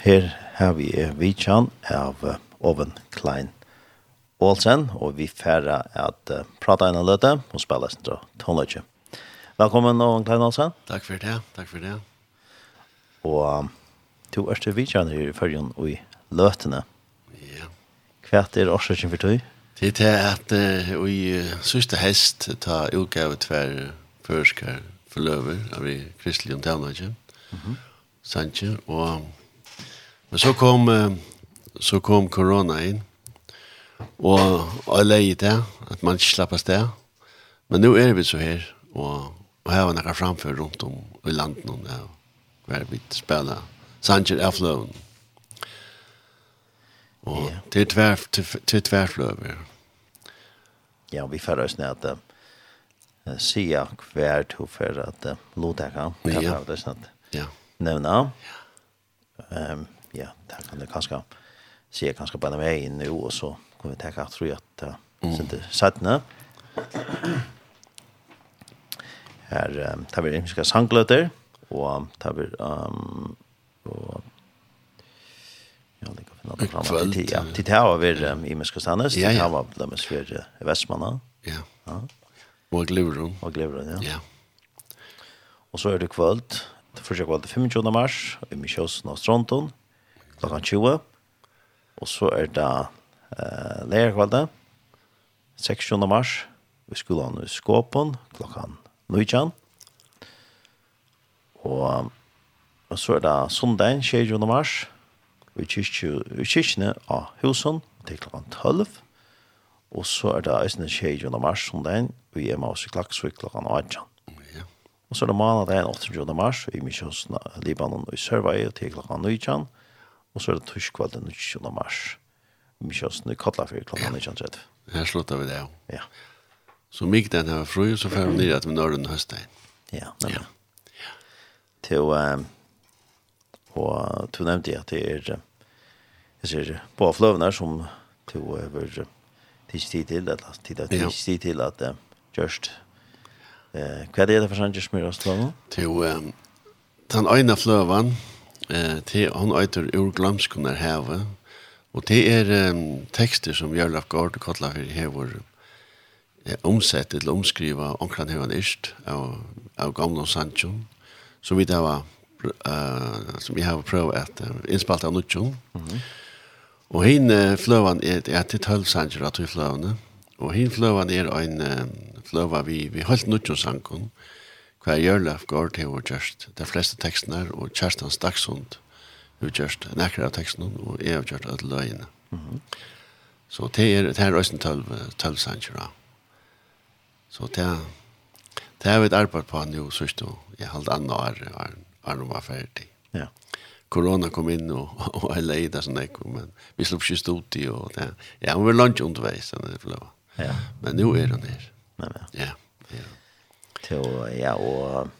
her har vi Vichan av Oven Klein Olsen, og vi færre at uh, prata en løte og spille sin toneløtje. Velkommen, Oven Klein Olsen. Takk for det, takk for det. Og um, to ørste Vichan her i følgen og i løtene. Ja. Hva er årsaken for tog? Det er at uh, i uh, sørste hest ta utgave tver førskar forløver av i Kristelig og ikke? Mm -hmm. Sanje, og Men så kom, så kom corona inn, og jeg leie det, at man ikke slapp av sted. Men nå er vi så her, og, og her var noe framfør rundt om i landet, nå ja, hver vi spiller Sanger Afløven. Og yeah. til, tver, til, til tverfløver. Ja, vi fører oss ned at uh, sia hver to for at uh, lotekene, kan ja. det sånn at ja. nevne. Ja. Um, ja, det kan det kanskje se kanskje på den veien nå, og så kan vi tenke at tror jeg at det så sendte sattene. Her um, tar vi rimske sangløter, og tar vi um, og Ja, det går finna fram fram till ja. Till det här var um, i Meskostanes, det här var de for i Västmanna. Ja. Ja. Och Glurun. Och Glurun, ja. Ja. Och så er det kvöld, det første kvöld 25 mars i Michos Nostronton klokka 20. Og så er det eh, lærerkvalde, 6. mars, i skolen i Skåpen, klokka 9. Og, og så er det søndag, 6. mars, i kyrkene av Husen, til klokka 12. Og så er det eisende 6. mars, søndag, i Emmaus i Klaksvik, klokka 18. Og så er det mandag 28. mars i Misjonsna Libanon i Sørvei til klokka 19 og så er det tørskvalden 20. mars. Mykje oss, nu kallar for klokka 19.30. Her slutter vi det, ja. Ja. Så mygg den her fru, så får vi ned at vi når den høsten. Ja, nemlig. Ja. Til, um, og du nevnte at det er, jeg ser, på fløvene som du har tids tid til, eller tidstid til at just Eh, hva er det for sånn gjørst mer oss til nå? Til, den øyne fløven, Eh, til han eitur ur glamskunar heve, og det er um, tekster som Jørlaf Gård og Kotlafir hever eh, omsett til omskriva omkran hevan ist av, av gamla Sancho, som vi da var uh, som vi har prøvd at uh, innspalt av Nutsjon. Og hin uh, fløvan er, er til tølv sanger at vi fløvane, og hin fløvan er en uh, fløva vi, vi holdt Nutsjon-sankon, hva Jørlef går til å gjørst de fleste tekstene her, og Kjerstan Staksund har gjørst en akkurat av tekstene, og jeg har gjort alle løgene. Mm -hmm. Så det er, det er også en tølv, tølv sanger Så det er, det har vi et arbeid på nå, synes du, i halvt annet år, Arne var ferdig. Ja. Corona kom inn og, og jeg leide sånn jeg kom, men vi slapp ikke stod i, og det, ja, hun var langt underveis, den er forløpet. Ja. Men nå er hun her. Ja, ja. Ja. Så ja, og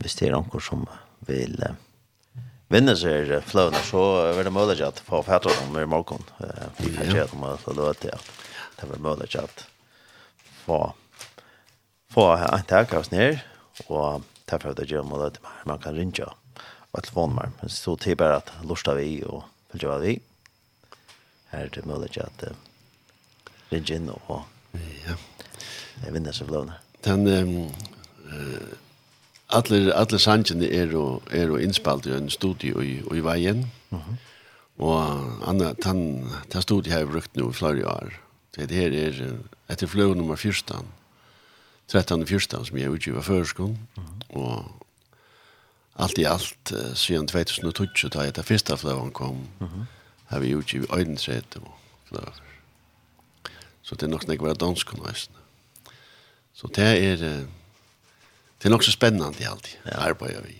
hvis det er noen som vil uh, vinne seg fløvene, så er det mulig at få fatter dem i morgen. Vi får se at man får lov til at det er mulig at få få en tak av oss ned, og derfor er det gjør mulig at. Man kan ringe og telefonen telefonnummer, men så tid bare at lortet vi og vil gjøre vi. Her er det mulig at uh, ringe inn og ja. vinne seg fløvene den eh alle alle sanjene er og er og innspalt i en studio i i veien. Mhm. Og Anna tan ta studio har brukt nu flere år. Det her er etter flow nummer 14. 13 og 14 som jeg utgiver førskon. Og alt i alt siden 2012 da jeg det første fløven kom har vi utgivet øydentrett og fløver. Så det er nok snakker være dansk og nøysen. Så det är det är också spännande alltid. Ja. arbeider vi.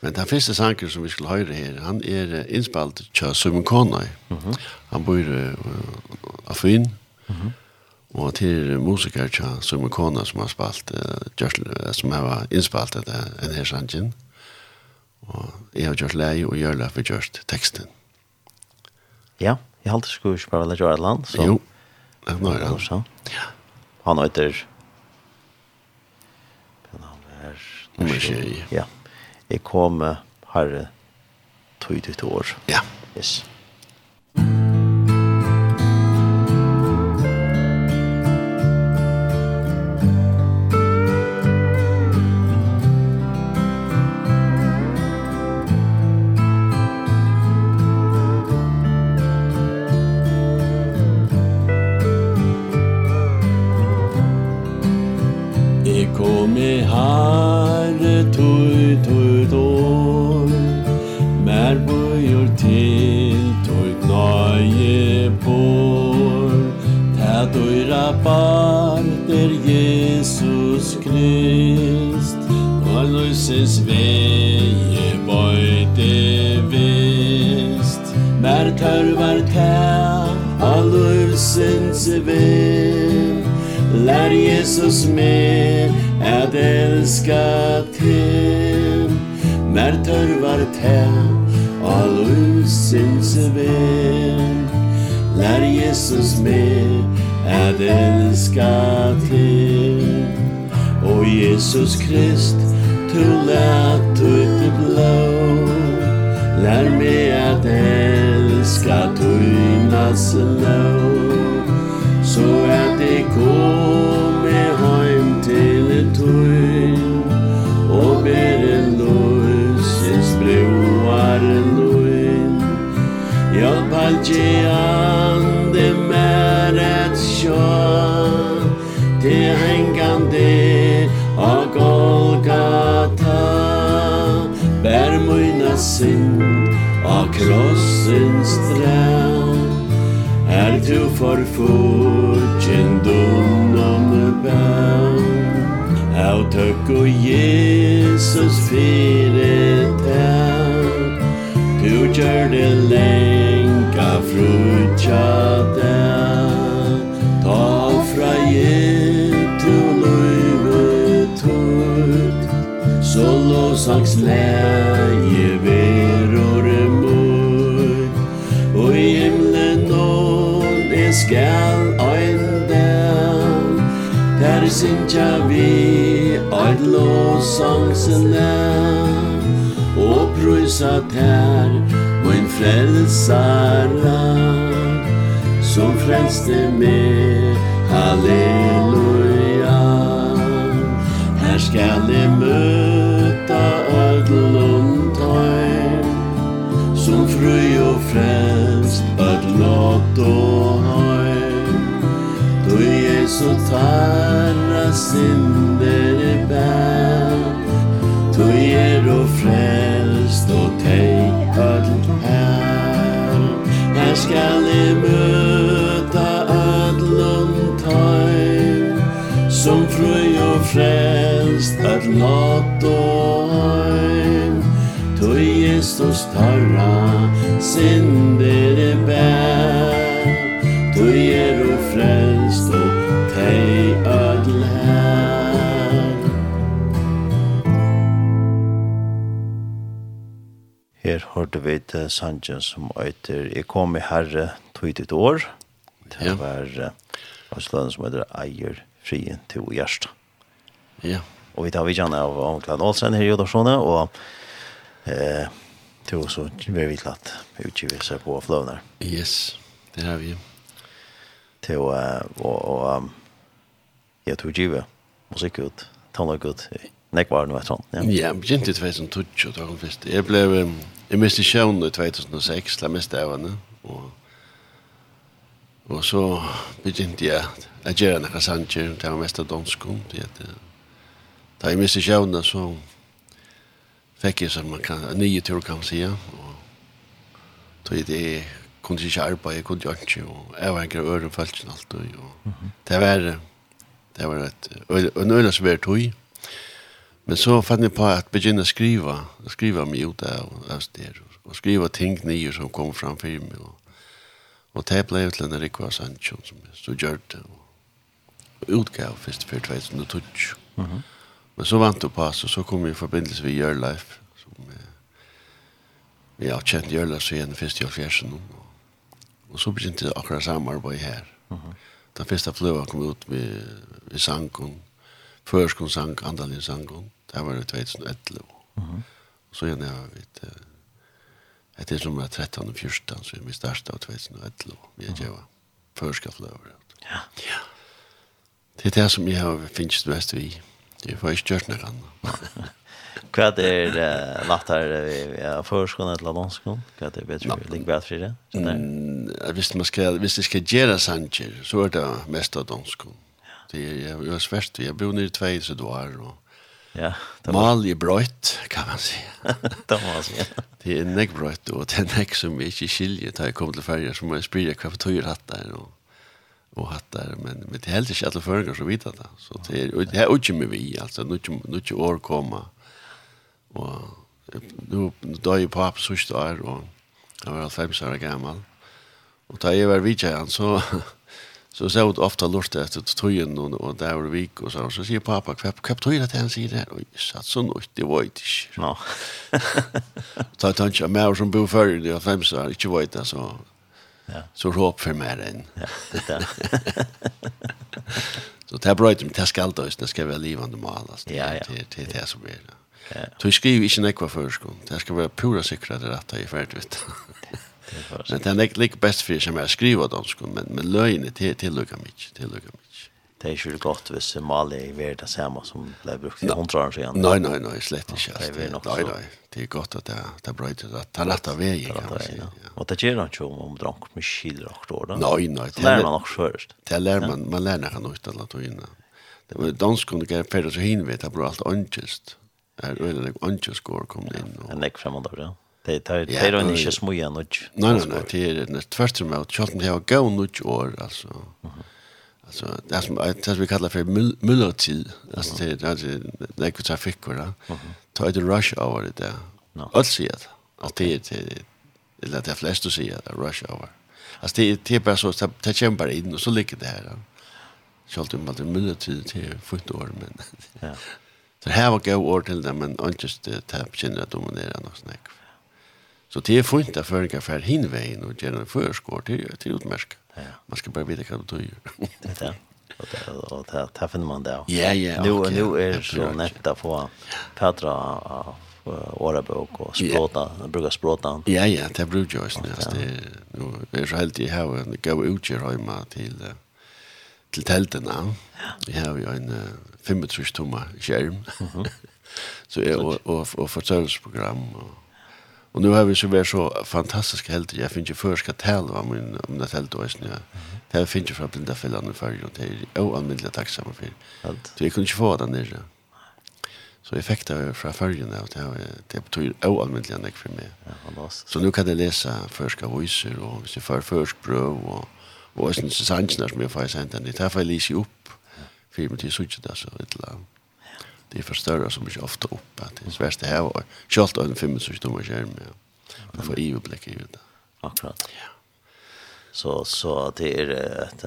Men den første sangen som vi skulle höra här, han är innspalt til Simon Connoy. Mm -hmm. Han bor i Afin. Mm -hmm. Och er musiker til Simon Connoy som har spalt, uh, som har inspelad den här sangen. Og jeg har gjort leie og gjør det for gjort teksten. Ja, jeg har alltid skulle spørre litt gjøre et land. Jo, det er det. Ja. Han heter her. Nummer 20. Ja. Jeg kom herre 22 år. Ja. Yes. Jesus vei bøyde vist. Mer tørvar tæ av lulsens vim Lær Jesus me at elska til. Mer tørvar tæ all lulsens vim Lær Jesus me at elska til. O Jesus Krist tu kulat ut i blå. Lär mig att älska tuna slow Så att det kommer hem till ett tun Och ber en lusens broar en lun Jag palgea synd av krossens stræl Er du for fortjen dunnane bæl Au tøkk og Jesus fyrir tæl Du gjør det lenka frutja tæl Ta fra jetu løyve tøyt Så låsaks lær skal ein dag Der syngja vi eit låsangsene Og prøysa ter Moin frelsara Som frelste med Halleluja. Her skal jeg møta Ødlund Som fru og frelst Ødlund og så tarra synder bär Tu er og frelst og teg öll her Her skal i møta öllum tøym Som frøy og frelst öll lot og heim Tu Jesus tarra synder bär Tu er og frelst Her hørte vi til Sanjan som øyter «Jeg kom i herre tog et år». Det var uh, Østlønnen som heter «Eier frien til Gjerst». Ja. Og vi tar vi kjenne av Omkland Olsen her i Jodorsone, og eh, til så og vi vet at vi utgiver seg på fløvner. Yes, det har vi. Til å, og, og um, jeg tog utgiver musikk ut, tannløk ut, nekvar det noe sånt. Ja, jeg begynte i 2012, da kom først. Jeg ble... Um, Jeg miste sjøvn i 2006, la miste av henne, og, og så begynte jeg å gjøre noen sanger, det var mest av danskom, det heter Da jeg miste sjøvn, så fikk jeg som man kan, en nye tur kan man si. og tog det kunne ikke arbeide, jeg kunne ikke, og jeg var ikke øren følelsen alt, og, og det var, det var et, en øyne som var tog, Men så fann jeg på at begynne å skrive, skrive meg ut av steder, og skrive ting nye som kom fram for meg, og, og det ble ut til en Rikva Sanchon som jeg så gjør det, og utgav først for 2012. Mm -hmm. Men så vant jeg på, så, så kom jeg i forbindelse med Your som jeg, jeg har kjent Your så igjen først i Alfjersen, og, og så begynte jeg akkurat samarbeid her. Mm -hmm. Den første fløven kom ut med, med sangen, førskonsang, andalig sangen, Det var i 2011. Mm. Så gjerne jeg vet, det är som jeg 13 och 14, så er min største av 2011. Vi är er förska flöver. Ja. Ja. Det är det som jag har finnst mest vi. Det är för ikke gjort noe annet. Hva er det lagt vi er førskolen eller landskolen? Hva er det bedre vi ligger bedre for det? Hvis man skal, hvis det skal gjøre sanger, så er det mest av danskon. Det er jo svært. Jeg bor nere i tvei, så du er, og Ja, det var... Mal i brøyt, kan man si. det var altså, ja. Det er nek brøyt, og det er nek som ikke skiljer da jeg kom til ferie, så må jeg spyrre hva for tøyer hatt der, og, og hatt der, men, men det er helt ikke alle føringer som vet det. Så det er, det er ikke med vi, altså, nå er ikke år komma, og nå døy jeg på opp sørste år, og jeg var 50 år gammel, og da jeg var vidtjern, så Så så ut ofta lust efter tøyen och och där var vik och så så säger pappa kvapp kvapp tøyen att han säger det och satt så nåt det var inte. Ja. Ta tant jag mer som bo för det jag fem så inte vet alltså. Ja. Så rop för mer än. Ja, det där. Så det här bröt mig, det här då, det ska vara livande mål. Ja, ja. Det det som är det. Så jag skriver inte nekva förskånd, det ska vara pura säkra det rätta i färdvitt. Ja. Men det er ikke best for som jeg skriver dansk, men, men løgene til, tillykker mig, tillykker mig. Det er ikke godt hvis Mali er ved det samme som ble brukt i hundra år siden. Nei, nei, nei, slett ikke. Det er nok så. Nei, nei, det er godt at det, det er brøyt, det er rett av vei, kan man si. Og det gjør han ikke om om drank med skilder og år, da? Nei, nei. Det lærer man nok først. Det lærer man, man lærer han ut av latinene. Dansk kunne ikke færre så hinvitt, det blir alt åndkjøst. Det er øyne, åndkjøst går kom inn. En nekk fremmed av ja. Det tar det är inte så smuja nu. Nej nej nej, det är det första med att jag har gå nu år alltså. Alltså det som det som vi kallar för myllertid. Alltså det är det det går trafik va. Ta det rush hour det där. Alltså det. Att det är det eller det flest du det rush hour. Alltså det det är bara så att det bara in och så ligger det här. Självt om det är myllertid till 40 år men. Ja. Så här var gå år till det men inte just det här känner att dominera något snack. Så det är fint att förga för hinvägen och göra en förskår till, till utmärska. Ja. Man ska bara veta vad du gör. det er det. Og det, og det det finner man det. Ja, ja. Nu, okay. nu er det så nett å få Petra av Årebøk og språta. Yeah. brukar språta. Ja, ja, det brukar jag just nu. Det är så helt i här en gå ut i Röjma till, till tälterna. Vi har ju en 35 tomma skärm. Mm -hmm. så, och, och, och, och förtölsprogram och Och nu har vi så varit så fantastiska helt, Jag finns ju först ska tala om min om det helt då är snö. Det finns ju för blinda fällan och färg och det är oanmälda tacksamma för. Allt. Så jag kunde inte få den där. Så effekter är från färgen och det är det betyder oanmälda näck för mig. Ja, så nu kan jag läsa förska voicer och vi för försk bröd och och sen så sanns när som jag får sent den. Det här får jag läsa upp. Filmen till så inte där så ett land det är för större som inte ofta upp att det är svärst det här var schalt över 25 timmar skärm ja. Man får ju blick i det. Akkurat. Ja. Så så det är ett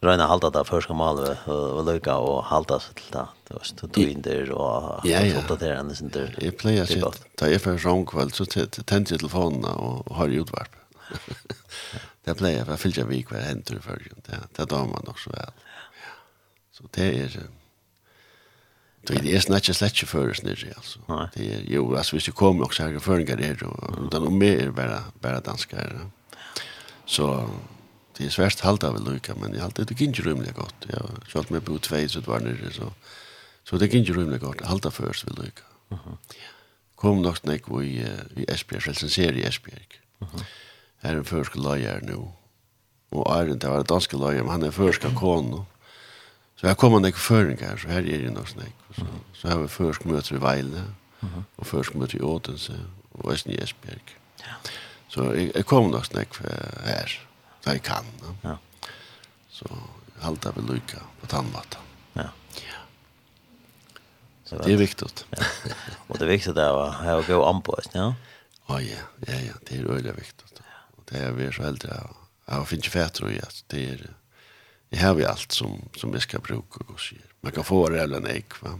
Røyna halda det først målet alle og lukka og halda seg til det. Du vet, stått du inn der og fått det henne sin der. Jeg det. å si at da jeg først om kveld så tente jag telefonene och har utvarp. Det pleier jeg, jag jeg fyller ikke vi hver hentur i førgen. Det det damer man också väl. Så det er Det är snart slett inte för oss nere alltså. Det är ju alltså vi kommer också här för en grej och utan om mer är bara bara danskar. Så det är svårt att hålla väl men jag alltid det gick inte rymligt gott. Jag kört med på två så det var nere så så det gick inte rymligt gott. Hålla för oss väl lucka. Mhm. Kom nog snack vi vi SP licenserar i SPR. Mhm. Är en förskollärare nu. Och är det inte var danska lärare men han är förskollärare. Så jag kommer några föringar så här är det nog snack så så har vi först möter i Veile, och först möter i Ådense, och Östen i Esbjerg. Ja. Så jag kommer nog snack här där jag kan. Ja. Så halta vi lycka på tandvatten. Ja. Så det är viktigt. Ja. Och det viktiga där var här att gå an på oss, ja. Ja, ja, ja, det är öliga viktigt. Och det är vi så helt. Jag finns ju fett tror jag. Det är jag har ju allt som som jag ska bruka och så. Man kan få det eller nej va.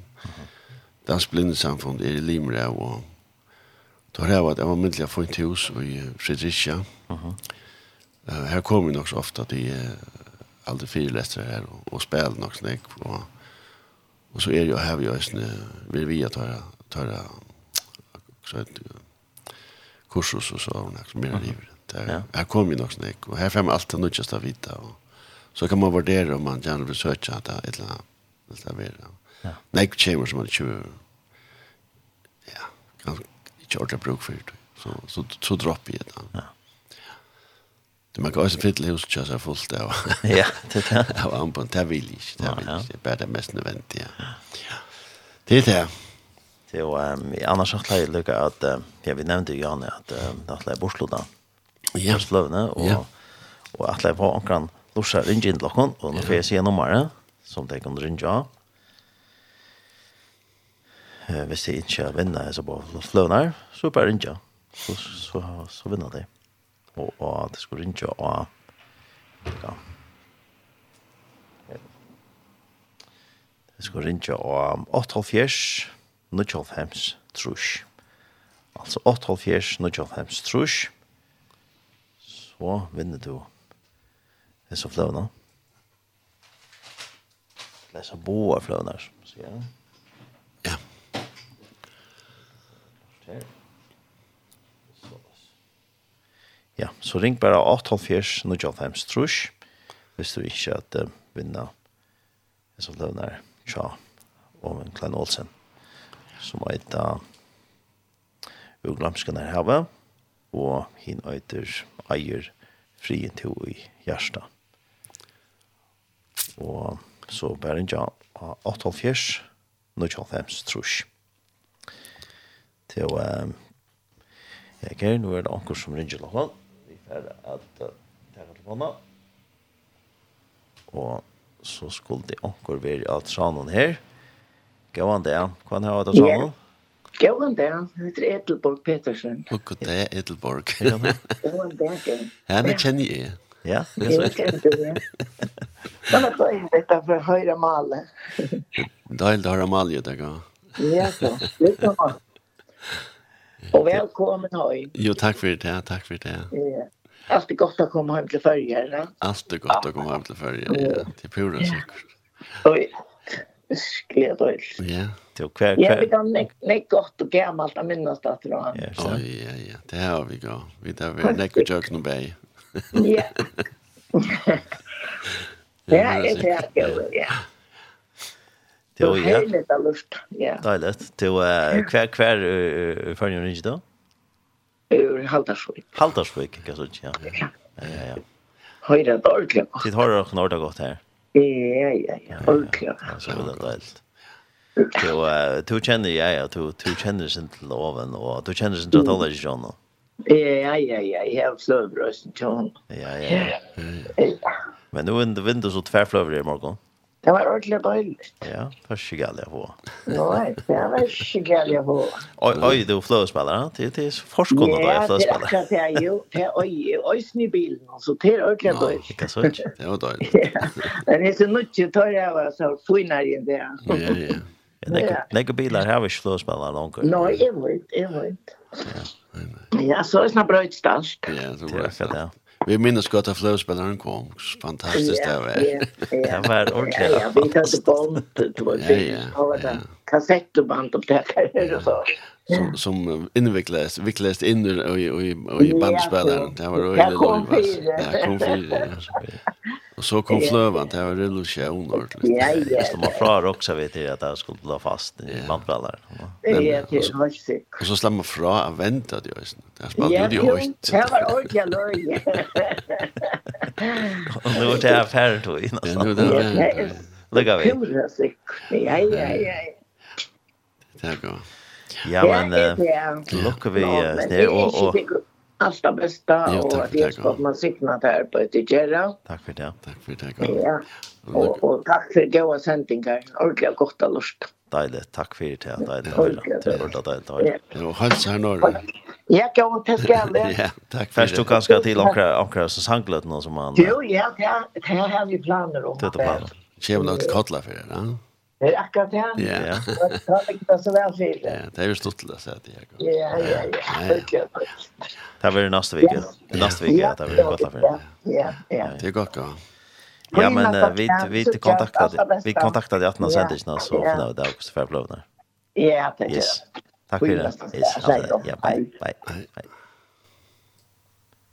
Dans blinde samfund i Limra och då har jag varit jag var myndliga få ett hus i Fredrikia. Mm -hmm. uh, här kommer vi också ofta till uh, alla fyrläsare här och, och spelar också nej och och så är det jag här vi är snö vi vi att ta ta så ett kursus och så och något mer liv. Där här kommer vi också nej och här får man alltid nutjasta vita och Så kan man vurdere om man gjerne vil søke at det er et eller annet. Det er veldig. Ja. Nei, kommer som man ikke ja, kan ikke ordentlig bruk for det. Så, så, så dropper jeg det. Ja. Det man kan også fylle hos kjøs er fullt av. Ja, det er det. Av anbånd, det vil jeg ikke. Det vil jeg ikke. Det er bare det mest nødvendige. Ja. Det er det. Det var jo, um, annars har jeg lukket at, ja, vi nämnde ju Janne att um, att er bortsluttet. Ja. Bortsluttet, och ja. og at jeg var omkring Norsa ringer inn til dere, og nå får jeg se nummeret, som det kan ringe av. Eh, hvis jeg ikke vinner, så på fløn her, så bare ringe av. Så, så, så vinner de. Og, og det skulle ringe av, ja. Det skulle ringe av 8.5, 9.5, trus. Altså 8.5, 9.5, trus. Så vinner du Det är så flövna. Det är så boa flövna. Så ja. Ja. Ja, så ring bara 8-4 trusch. jag. Hvis du ikke at uh, vinna det som løvner tja og en klein Olsen som er et av uglamskan her hava og hin eitir eier frien to i hjertet. Og så bare ikke av 88, nå trus. Til å, jeg er nå er det anker som ringer lokal. Vi får at det er telefonen. Og så skulle det anker være av tranen her. Gå an det, hva er det av tranen? Ja. Gåan där, han heter Edelborg Petersen. Och god dag, Edelborg. Gåan där, gåan. Ja, det känner jag. Ja, det känner jag. Men det var inte detta för höra male. Dejligt att höra malle, det kan. Ja, så. Det kan man. Och välkommen hoj. Jo, tack för det. Tack för det. Ja. Allt är gott att komma hem till Färje, Allt är gott att komma hem till Färje, ja. Till pura säkert. Oj. Sklet och Ja. Jo, kvar, kvar. Ja, vi kan lägga gott och gammalt att minnas det till honom. Ja, ja, ja. Det här har vi gått. Vi tar väl lägga och jökna bäj. Ja. Ja, det vet det, ja. Det var heiligt av luft, ja. Deiligt. Det var hver, hver følger du ikke da? Ur Haldarsvik. Haldarsvik, ikke sant, ja. Ja, ja, ja. Høyre det ordentlig godt. Ditt høyre det ordentlig godt her. Ja, ja, ja, ordentlig godt. Så var det deiligt. Du, du kjenner jeg, ja, du, du kjenner sin til loven og du kjenner sin til at alle ikke kjenner. Ja, ja, ja, jeg har fløvbrøst til henne. Ja, ja. Ja, ja. Men nu är det vinter så tvärflöver i morgon. Det var ordentligt dåligt. Ja, först gäller jag på. Nej, det var inte galt jag på. Oj, oj, du flöspelare. Det det är forskande då jag flöspelare. Ja, det är ju det oj, oj sny bilen så det är ordentligt dåligt. Ja, så inte. Det var dåligt. Men det är så mycket tar jag var så finar i det. Ja, ja. Ja, nej, bilar har vi flöspelare långt. Nej, jeg vet, jeg vet. Ja, så er det snart brøyt brötstarkt. Ja, så bra. Ja, Vi minns gott att flöspelaren kom. Fantastiskt det var. Det var ordentligt. Ja, vi hade band. Det var ja, ju kassettband och det här och så. Som som invecklades, vecklades in i i i bandspelaren. Det var roligt. Det kom fyra. Ja, kom fyra. Och så kom flövan, det var revolution ordentligt. Ja, ja. Så man frågar också vet jag att jag skulle la fast i bandbrallar. Ja, det är sikkert. Och så slämmer man fra att vänta det just. Det spelade ju högt. Ja, det var ordentligt löj. Och nu är det affär då innan. Ja, nu är det affär. Lägga vi. Ja, ja, ja. Det är bra. Ja, men lukkar vi sned och allt det bästa jo, och att det ska man signat här på ett gärna. Tack för det. Tack för det. God. Ja. Och, och tack för goda sändningar. Ordentligt gott att lust. Dejligt. Tack för det. Dejligt. Det är ordentligt dejligt. Ja. Jo, hälls här norr. Ja, gå till skalle. Ja, tack. för Först du kanske till omkra omkra så sanglet någon som man. Jo, ja, ja. Det här har vi planer om. Det är planer. Kjem något kottla för det, ja. Det är akkurat det. Ja. Det har inte så väl fel. Ja, det är ju stort att säga det. Ja, ja, ja. Ja, ja. Det var nästa vecka. Nästa vecka ja, det var gott för. Ja, ja. Det är gott. Ja, men vi vi kontaktade vi kontaktade att någon sändes så så för det där också för blåna. Ja, det är. Tack för det. Yes. Ja, bye bye.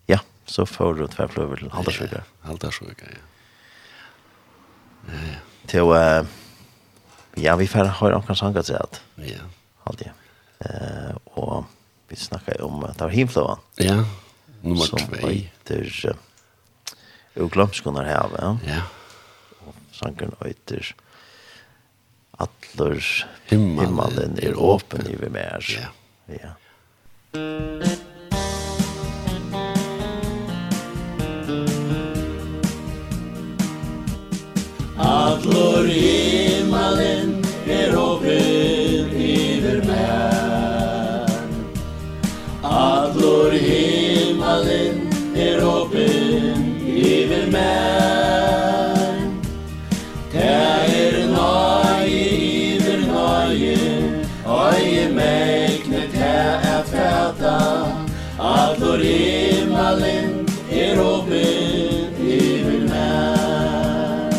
Ja, så får du två flöver till Haldarsvika. Haldarsvika, ja. Ja. Till ja, vi får höra om kan sjunga så att. Ja. Allt det. Eh och vi snackade om att det var himflövan. Ja, nummer som två. Som heter uh, Glömskunar här, ja. Ja. Och heter Atler himmelen, himmelen är åpen i vi mer. Ja. Ja. Allor himmelen er åpen Allur himmelen er åpen iver mær Ta er nøye iver nøye Øye mekne ta er fæta. Allur himmelen er åpen iver mær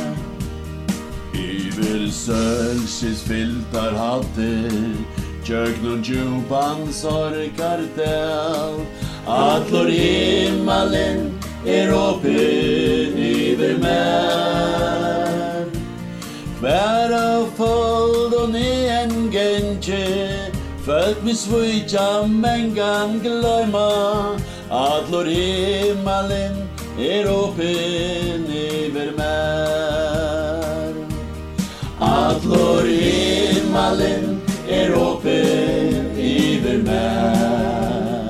Iver sølskis filtar hatter Jögnun djupan sorgar del. Atlor himmelen er åpen iver mer Hver av fold og nien gentje Föld mi svujtjam en gang glöjma Atlor himmelen er åpen iver mer Atlor himmelen er åpen iver mer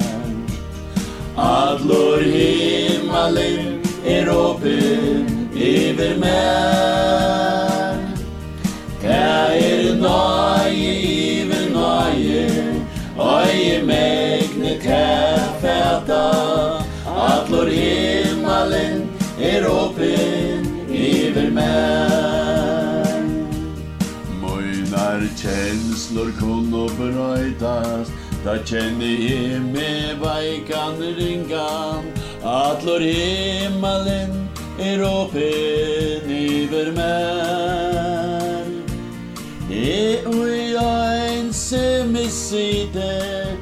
Adlor himmelen er åpen iver mer Ta er nøye iver nøye Øye megne ta fæta Adlor himmelen er åpen iver mer känslor kunde bröjtas Da kände jag mig vajkan ringan. Atlor himmelen är öppen över mig. Det och jag ensam i sidan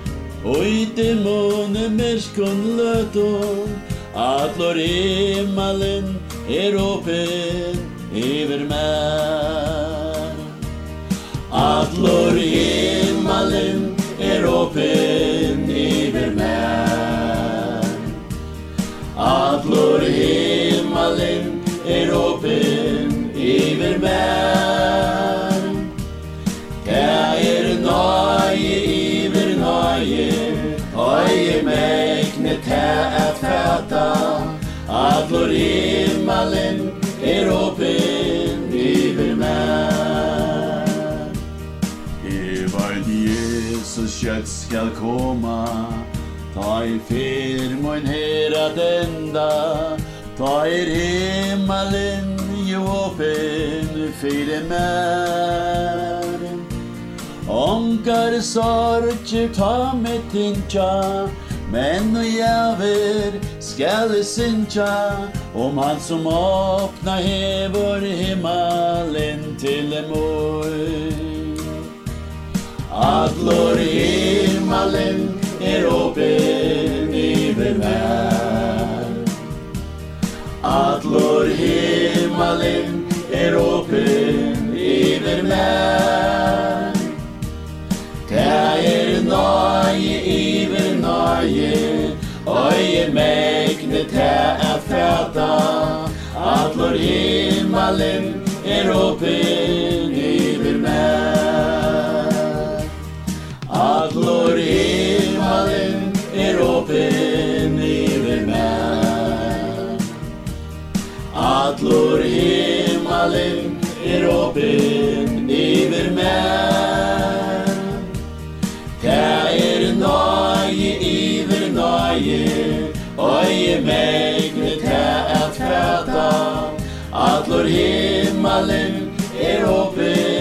Og i dæmone merskon løto Atlor himmelen er åpen iver meg Allor himmelen er åpen iver mer Allor himmelen er åpen iver mer Det er nøye iver nøye Høye mekne te at fæta. Allor himmelen skal koma. Ta i fyr mun her at enda. Ta i himmelen jo åpen fyre mer Onkar sorg ta med tinja Men og jæver skal synja Om han som åpna hever himmelen til emor Adlor himmelen er åpen iver mer Adlor himmelen er åpen iver mer Det er nøye iver nøye Øye megne te er fæta. Adlor himmelen er åpen iver mer Allor himmelen er åpen iver meg Allor himmelen er åpen iver meg Ta er nøye iver nøye Øye megne ta at fæta Allor himmelen er åpen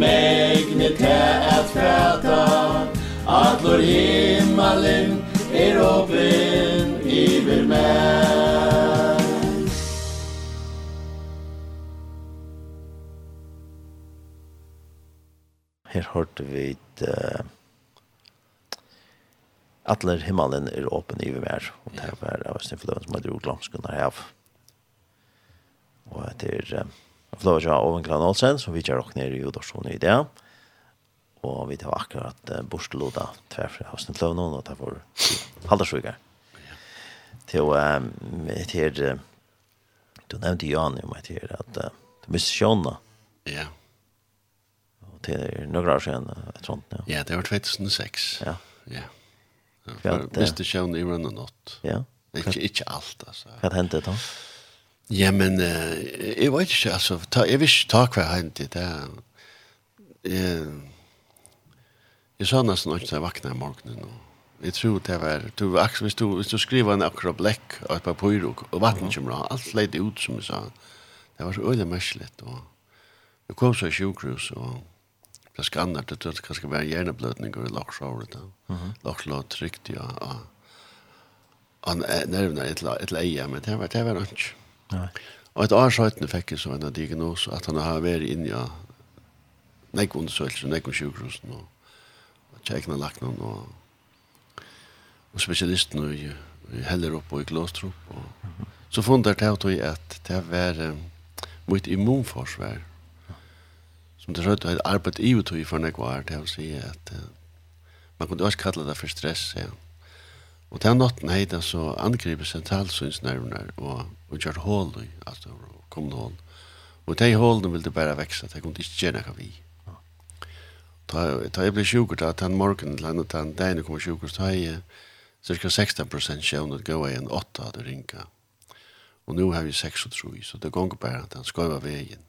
megne te at fæta Atlor himmelen er åpen iver meg Her hørte vi uh, Atler himmelen er åpen i vær, og det var sin Fløven som hadde gjort landskunner av. Og det er Jeg får og til Oven Olsen, som vi ikke har nere i Jodorsson i det. Og vi tar akkurat uh, borsteloda tverfra hos den kløvnen, og det var halvdagsvigere. Til å, um, etter, uh, du nevnte Jan om til at uh, du miste sjåna. Ja. Og til noen år siden, jeg tror ja. Ja, det var 2006. Ja. Ja. Ja, miste Sjona i Rønne nått. Ja. Ikke, ikke alt, altså. Hva hendte det da? Ja. Ja, men uh, jeg vet ikke, altså, ta, jeg vil ikke ta hver hjem til det. Jeg, jeg sa nesten ikke da jeg vakna i morgenen, og jeg tror det var, du, hvis, du, hvis du skriver en akkurat blekk og et par og, og vatten kommer av, alt leide ut som jeg sa, det var så øyelig merkelig, og jeg kom så i sjukhus, og ble skannet, det trodde kanskje være hjerneblødning og laksjåret, laksjåret trygt, ja, og han nervene et eller annet, men det var, det var ikke. Nei. Og et år siden fikk jeg så en diagnos at han har vært inne i nekvående nekk om sjukhusen og kjekene lakene og, og spesialisten og i, i heller opp og i glåstrup. Og, mm -hmm. Så funnet jeg til at det var um, mot immunforsvær som det rødde et arbeid i utøy for nekvar, det vil si at uh, man kunne også kalle det for stress, ja. Og den natten heit altså angripet sentralsynsnervene og, og gjør hål i alt det kom hål. Og de hålene ville bare vekse, de kunne ikke gjøre noe vi. Da, da jeg ble sjukker da, den morgenen til henne, den dagen jeg kom sjukker, så da jeg cirka 16% sjøvnet gav jeg en 8 av det ringa. Og nå har vi 6 og 3, så det gonger bare at den skal være veien.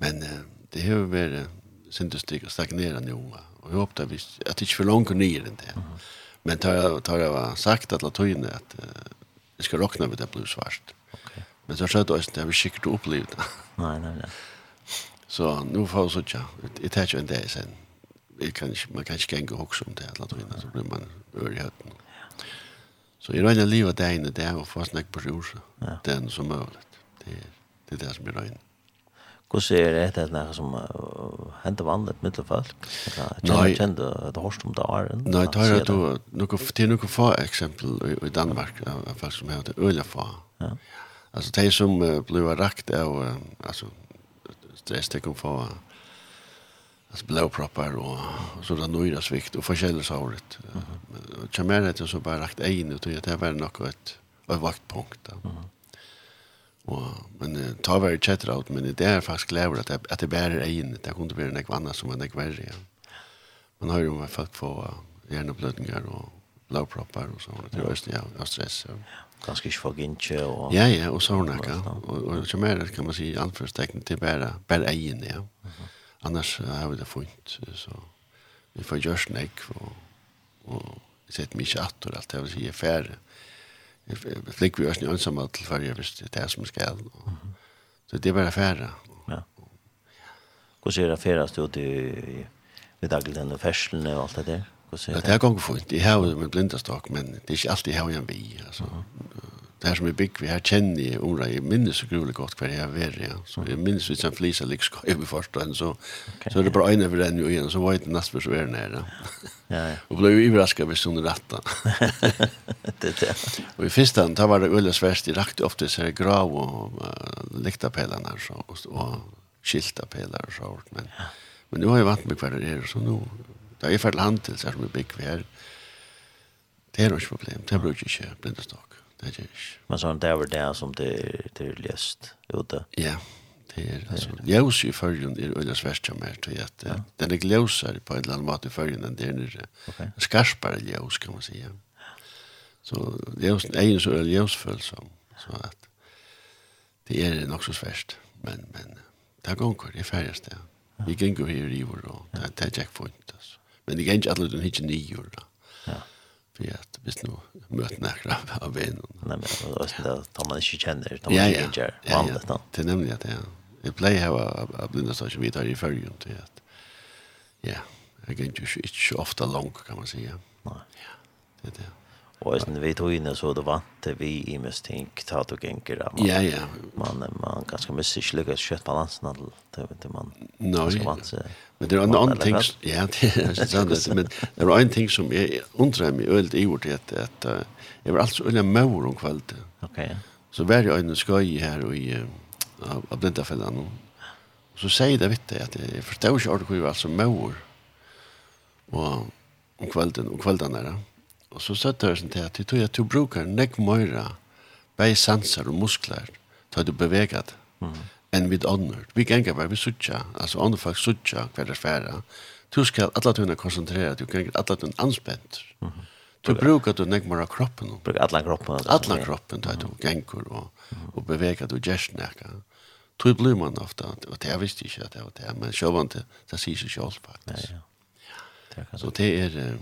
Men uh, det har vært sindssykt stagnerende unga, og jeg håper at det ikke for langt nye enn det. Mm -hmm. Men tar tar jag var sagt att latin att det ska rockna med det blå svart. Okej. Men så sköt oss det vi skickade upplevt. Nej, nej, nej. Så nu får så tja. Det tar ju en dag sen. Vi kan man kan inte gå också om det att så blir man öl i hötten. Så i rena livet där inne där och fastnack på sjön. Det Den som möjligt. Det det är det som är rena. Hvordan er det etter noe som hender vanlig mitt folk? Jeg kjente at Horst om det var en. då några till några få exempel i Danmark, av folk som heter Øla få. Alltså de som blev rakt av, alltså stress, det kom få alltså blåproppar och så där nöjda svikt och förskälles håret. Men kameran det så bara rakt en ut och det var något ett ett vaktpunkt. Mm. Og, men uh, ta var det kjetter alt, men det er faktisk lever at, at det bærer egen, det kunne bli noe annet som er noe verre. Ja. Man har jo med folk få uh, hjerneblødninger og lavpropper og sånt, det er ja, av stress. Ja. Ganske ikke folk ikke. Og... Ja, ja, og sånn. Ja. Og, og som er kan man si, anførstekning til bære, bære egen, ja. Mm -hmm. Annars uh, har vi det funnet, så vi får gjørs nek, og, og sett setter mye atter, alt det vil si, er færre. Mm Jeg flikker vi også en ønsomme til før jeg visste det er som skal. Så det er bare færre. Ja. Hvordan er det færre stod i ved dagligden og ferslene og alt det der? Hvordan Ja, det er ganger fint. Jeg har jo min blindestok, men det er ikke alltid jeg har en vi. Altså. Mm -hmm det her som er bygg, vi her kjenner jeg omra, jeg minnes så grulig godt hver jeg er ja. Så jeg minnes hvis han flisa lik skal jeg først, og så, okay. så er det bare øyne for den jo igjen, så var jeg til neste for så er nere. Ja, ja. Og ble jo iverrasket hvis hun er rett da. det det. Og i første hand, da var det øyne svært, de rakte ofte seg grav og uh, liktapelene her, så, og, og skiltapeler og så, men, ja. men nu har jeg vant med hver det er, så nu, da er jeg ferdig hand til, så er det bygg vi her, det er ikke problem, det bruker ikke blindestok. Det gör Men sånn, det var det som det er, det er läst ute. Ja. Det er altså, ljus i følgen er øyne öliga som er, till att ja. den er gløsere på en eller annen måte i följen enn det er nere. Okay. Skarpare ljus kan man säga. Så ljus är ju så ljusfull som så at det er nok så svärst men men det er kvar det er färdas det. Vi kan gå här i vår og det är jackpoint altså. Men det kan ikke alle den hitchen i jorden vi at hvis nå møter nekra av veien. Nei, men det er det man ikke kjenner, det man ikke kjenner vanlig. Ja, det er nemlig at jeg, jeg pleier her av blinde som vi tar i følgen til at, ja, jeg er ikke, ikke ofte lang, kan man si. Nei. Ja, det er det. Och sen vi tog in så då vant vi i mest tänk ta och gänker man. Ja ja. Man man ganska mycket lyckas kött balansen att det vet man. Nej. Men det er en annen ting, ja, det er sant, men det er en ting som jeg undrer meg øyelt i ordet, at, at uh, jeg var alt så øyelig maur om kvalitet. Ok, ja. Så var jeg en skøy her i, av, av blindafellan, og så sier det vitt at jeg forstår ikke ordet hvor jeg var altså maur og, om kvelden, om kvelden der. Og så søtte jeg sånn til at jeg tror at du bruker nekk møyre, bare sanser og muskler, til at du beveger det. Mm enn vid ånder. Vi ganger bare vi suttja, altså ånder folk suttja hver er færa. Du skal alle tunne konsentrere, du ganger alle tunne anspent. Mm -hmm. Du brukar du nek mora kroppen. Brukar alla kroppen. Alla kroppen, du du ganger og, og bevegar du gjerstneka. Du blir man ofta, og det jeg visste ikke at det var det, men sjåvante, det sier seg sjål faktisk. Ja, ja. Så det er,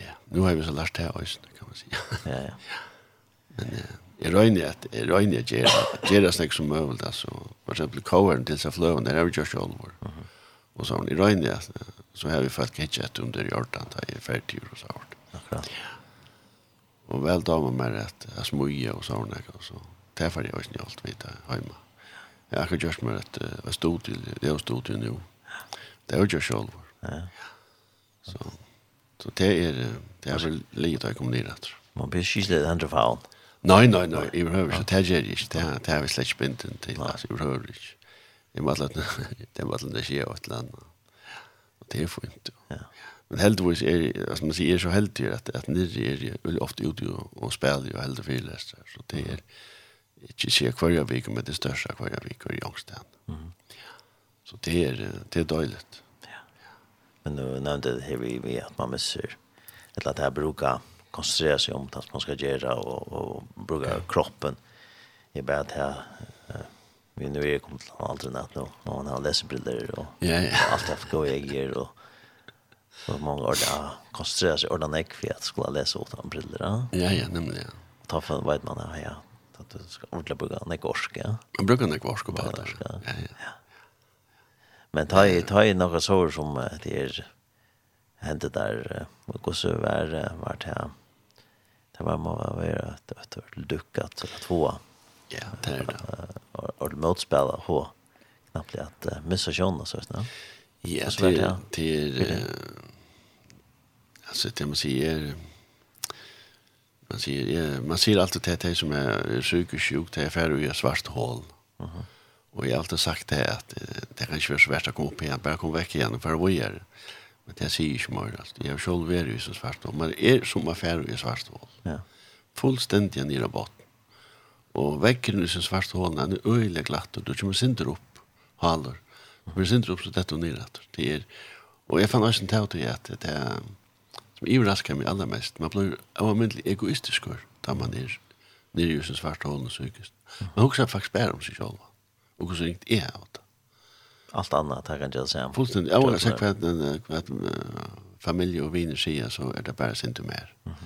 ja, nu har vi så lært det også, kan man si. ja, ja. Men, ja jeg røyner at jeg røyner at gjør gjør det snakk som møvel altså. For eksempel coveren til seg fløven der har vi gjort sjål vår og så jeg røyner at så har vi fått ketchup under hjortan da jeg er ferdig og så hård akkurat og vel da med meg at jeg smøye og sånn og så det er ferdig også alt vite hjemme jeg har ikke gjort meg at jeg stod til det jeg stod til nå det er jo gjort sjål vår så så det er det er vel livet jeg kommer ned etter man blir skyslet andre faen Nei, nei, nei, i behøver ikke, det gjør jeg ikke, det har vi slett ikke bindt til, altså, i behøver ikke. Jeg må alle, det må alle skje av et eller annet, og det er fint, ja. Men heldigvis er, altså man sier, er så heldig at, at nirri er jeg veldig ofte ute og spiller og heldig fyrlester, så det er ikke skje hver jeg viker, men det største hver jeg viker i angsten. Så det er, det er døyligt. Men du nevnte det her vi, at man misser, eller at det her bruker, koncentrera sig om att man ska göra och, och bruka kroppen. Jag bara att jag vi nu är kommit till aldrig natt nu. Man har läsebriller och, ja, ja. och allt det gå ägger och så många år där koncentrera sig ordan ägg för att skulle läsa utan briller. Ja, ja, nämligen. ja. ta för vet man ja, ja att du ska ordentligt bruka en ägorsk. Ja. Man brukar en ägorsk och bara där. Ja, ja. ja. Men ta i, ta i några sår som det är hände där och så var, var det här ska man vara att att duckat så att tvåa. Ja, det är det. Och det motspelare H knappt att missa sjön så snart. Ja, till till alltså det man säger man säger ja, man ser alltid det här som är psykiskt sjukt det är för i svart hål. Mhm. Mm och jag har alltid sagt det att det kan inte vara så värst att gå upp igen, bara kom väck igen för vad gör? Men det sier ikke mer alt. Jeg har selv vært i så svart hål. Men er som affære i svart hål. Ja. Fullstendig nere botten. Og vekken i så svart hål er øyelig glatt. Og du kommer sinter opp haler. Du kommer sinter opp så dette og nere. Det er, og jeg fann også en tau til at det er som iverrasker meg allermest. Man blir avmyndelig egoistisk da man er nere i så svart hål og sykest. Man husker faktisk bare om seg selv. Og hvordan ringt er av det allt annat här kan jag säga. Fullständigt. Jag har sagt vad en familj och vänner säger så är det bara inte mer. Mm.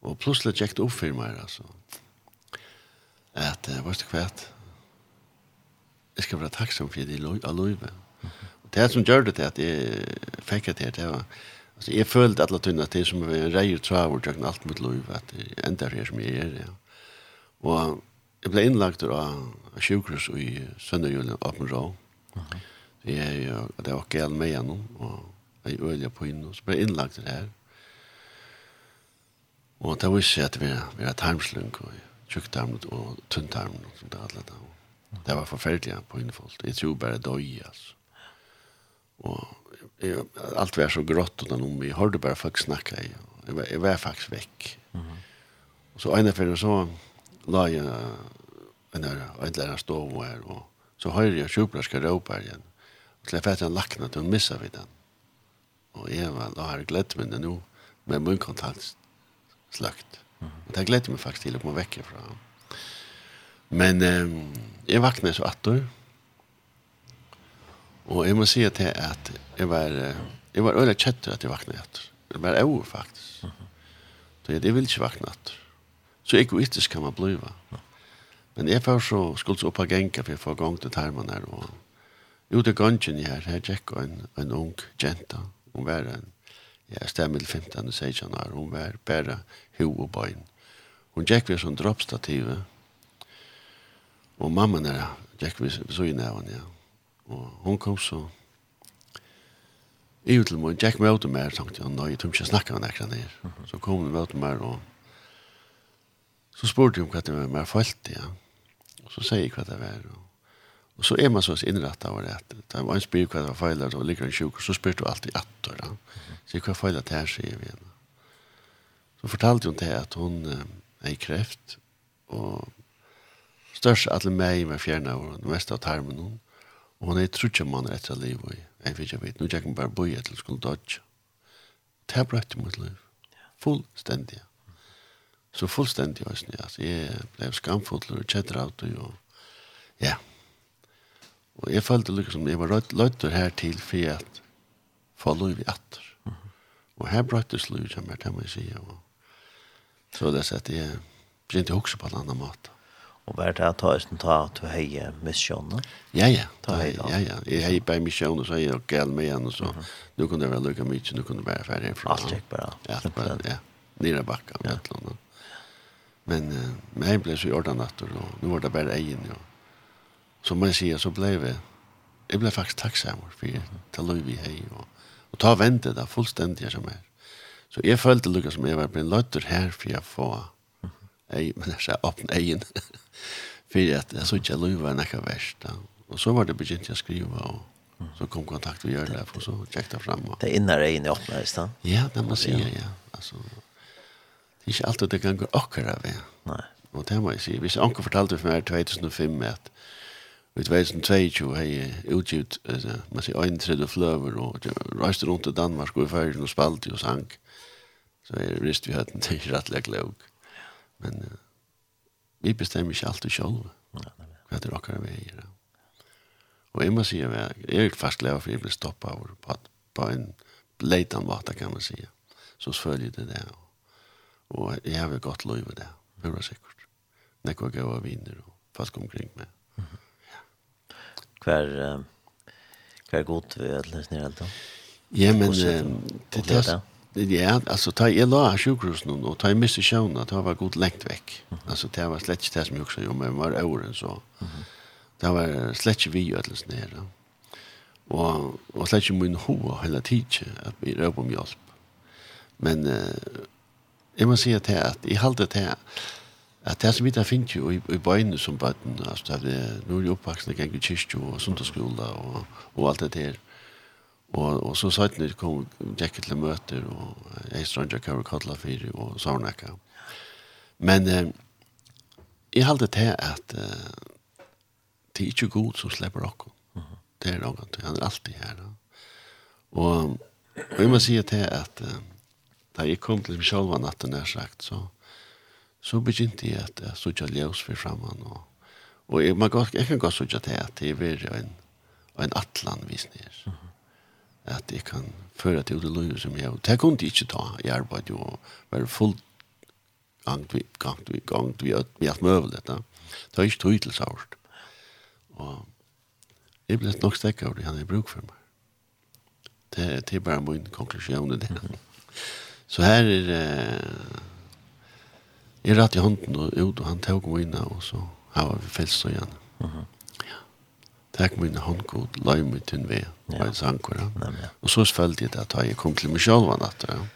Och plötsligt gick det upp för mig alltså. Att vad ska jag Jag ska vara tacksam för det allihopa. Och det som gjorde det att jag fick det det var alltså jag följde alla tunna det som var en rej travel jag allt mot liv att det ändar här som jag är. Ja. Och jag blev inlagt av sjukhus i Sönderjulen, Apenrå. Mm Det är ju det var gäll med igen och jag ölja på in och så inlagt det här. Och det var ju att vi vi har tarmslung och tjocktarm och tunntarm och sånt där alla där. Det var förfärligt på infolt. Jag tror bara döj alltså. Och allt var så grått och om vi hörde bara folk snacka i. Jag var, jag var faktiskt väck. Mm. Så ena för så la jag en där en där stod och så hører jeg sjukblerska råpar igjen. Og til jeg fett han lakna til hun missa vid den. Og jeg var, da har jeg gledt meg det nå, med munnkontakt sløkt. Mm -hmm. Og det gledde meg faktisk til å komme vekk fra ham. Men eh, jeg vakna så attor, og jeg må si til at jeg var, jeg var øyla kjetter at jeg vakna attor. Det var over faktisk. Mm. Så jeg, jeg vil ikke vakna attor. Så egoistisk kan man bliva. Mm Men jeg først så skulle så opp av genka for jeg får gang til termen her. Og ute i gangen her, her tjekk en, en ung jenta. Hun var en, ja, stemmel 15. og 16 år. Hun var bare ho og bøyen. Hun tjekk vi som droppstative. Og mamma nere, tjekk vi så i nævn, ja. Og hun kom så i til meg, tjekk med ut med tenkte jeg, nei, jeg tror ikke jeg snakker med nekra nere. Så kom hun med ut med og så spurte hun hva det var mer falt, ja. Ja Og så sier jeg hva det var. Og, og så er man så innrettet av det. Da var en spyr hva det var feilet, og ligger en sjuk, så spyr du alltid at. Ja. Så hva feilet det her, sier vi henne. Så fortalte hun til at hun eh, er i kreft, og størst alle meg med fjerne av det meste av tarmen hun. Og hun er i trutje måneder etter av liv, og jeg vet ikke vet, nå tjekker hun bare boi etter skulle dodge. Det er brøtt i mitt liv. Fullstendig så fullständigt alltså alltså jag blev skamfull och chatta ut och ja. Och jag följde liksom jag var rätt lätt här till för att lov i åter. Och här brötte slut som jag kan säga och så det så att jag blir inte också på en annan mat. Och vart det att ta en ta att höja missionen? Ja ja, ta ja ja. Jag höjer på missionen så jag gal med henne så nu kunde jag väl lucka mycket nu kunde jag vara färdig från. Allt check bara. Ja, ja. Nere backen med ett land. Men eh, med en blev så jordan natter och nu var det bare egen. Ja. må man säger så blev det. Jag blev faktiskt tacksam för att ta lov i hej. Och, och ta vänta där fullständigt som är. Så jag følte lukket som jag var blitt løtter her, här för jag får ej, men jag sa åpne egen. för att jag så inte lov var noe verst. Da. Och så var det begynt jag skrive, och så kom kontakt och gjør det og så checkade fram. Og. Det innan egen i åpne, ikke då? Ja, det man si, ja. Alltså, ikke alltid det kan gå akkurat ved. Nei. Og det må jeg si. Hvis anker fortalte for meg i 2005 at i 2022 har jeg utgivet, altså, man sier, øyne tredje fløver, og reiste rundt til Danmark og i ferien og spalte og sang. Så jeg rist vi høyden til rettelig gløg. Men uh, vi bestemmer ikke alltid selv hva det akkurat vi gjør. Og jeg må si at jeg er fast glad for jeg ble stoppet på, på en leitan måte, kan man si. Så følger det det Og Og jeg har vel godt lov i det, det var sikkert. Nekva gav av viner og folk omkring meg. Hver, uh, hver god vi er til snir alt da? Ja, men det er Ja, altså, ta jeg la av sjukhusen og ta jeg miste sjøvna, ta var god lengt vekk. Mm. Altså, det var slett ikke det som jeg også gjorde, men var åren så. Det var slett ikke vi ødelsen her. Da. Og, og slett ikke min hoa hele tiden, at vi røp om hjelp. Men uh, Jeg må si at jeg, at jeg halte til at det som vi da finner jo i, i bøyene som bøtten, altså det er nå er jo oppvaksende gang i kyrkje og sundagsskola og, og alt det der. Og, og så sa jeg det kom Jekke til møter og jeg stranger kører kattla fire og saunakka. Men eh, jeg halte til at eh, det er ikke god som slipper dere. Det er noe, han er alltid her. Da. Og, og jeg må si til at eh, da jeg kom til meg selv natten er sagt, så, så begynte jeg at jeg så ikke ljøs for fremman, og, og jeg, man godt, jeg kan godt ikke til at jeg var en, en atlan visning. At jeg kan føre til det løy som jeg, det kunne jeg ikke ta i arbeid, og være fullt gang vi gang vi gang vi vi har møvel dette. Det var ikke tog til sort. Og jeg ble nok stekket av det han er bruk for meg. Det, det er bare min konklusjon i det. Så her er eh, är rett i hånden og ut og han tok meg inn og så har vi fälst og igjen. Mhm. Mm ja. Tack mig in handkod, lägg mig til en ved, Ja. og en han kvar? Og så følte jeg det at jeg kom til meg selv var natt. Ja. Hvis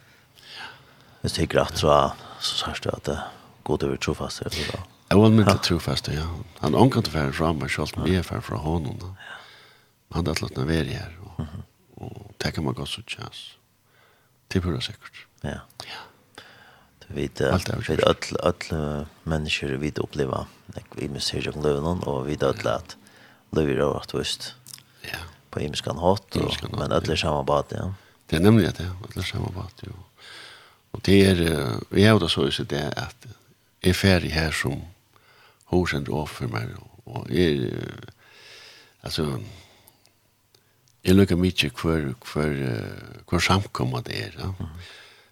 Jag tycker att så så här at det er god over trofast eller så. Jag vill til trofast ja. Han omkant ankar inte för fram och själv mer för fra hånden. Ja. Han hadde lagt være ner här och och tackar man godt så tjens. Det är sikkert. det säkert. Ja. Ja. Vi vet att alla människor vi upplever vi misser jag lever någon och vi vet att lever det vart visst. Ja. På imskan hat och men alla samma bad ja. Det är nämligen det alla samma bad ju. Och det är vi har då så så det att är färdig här som hosen då för mig och är alltså Jeg lukker mye hver, hver, hver samkommet det er. Ja. Mm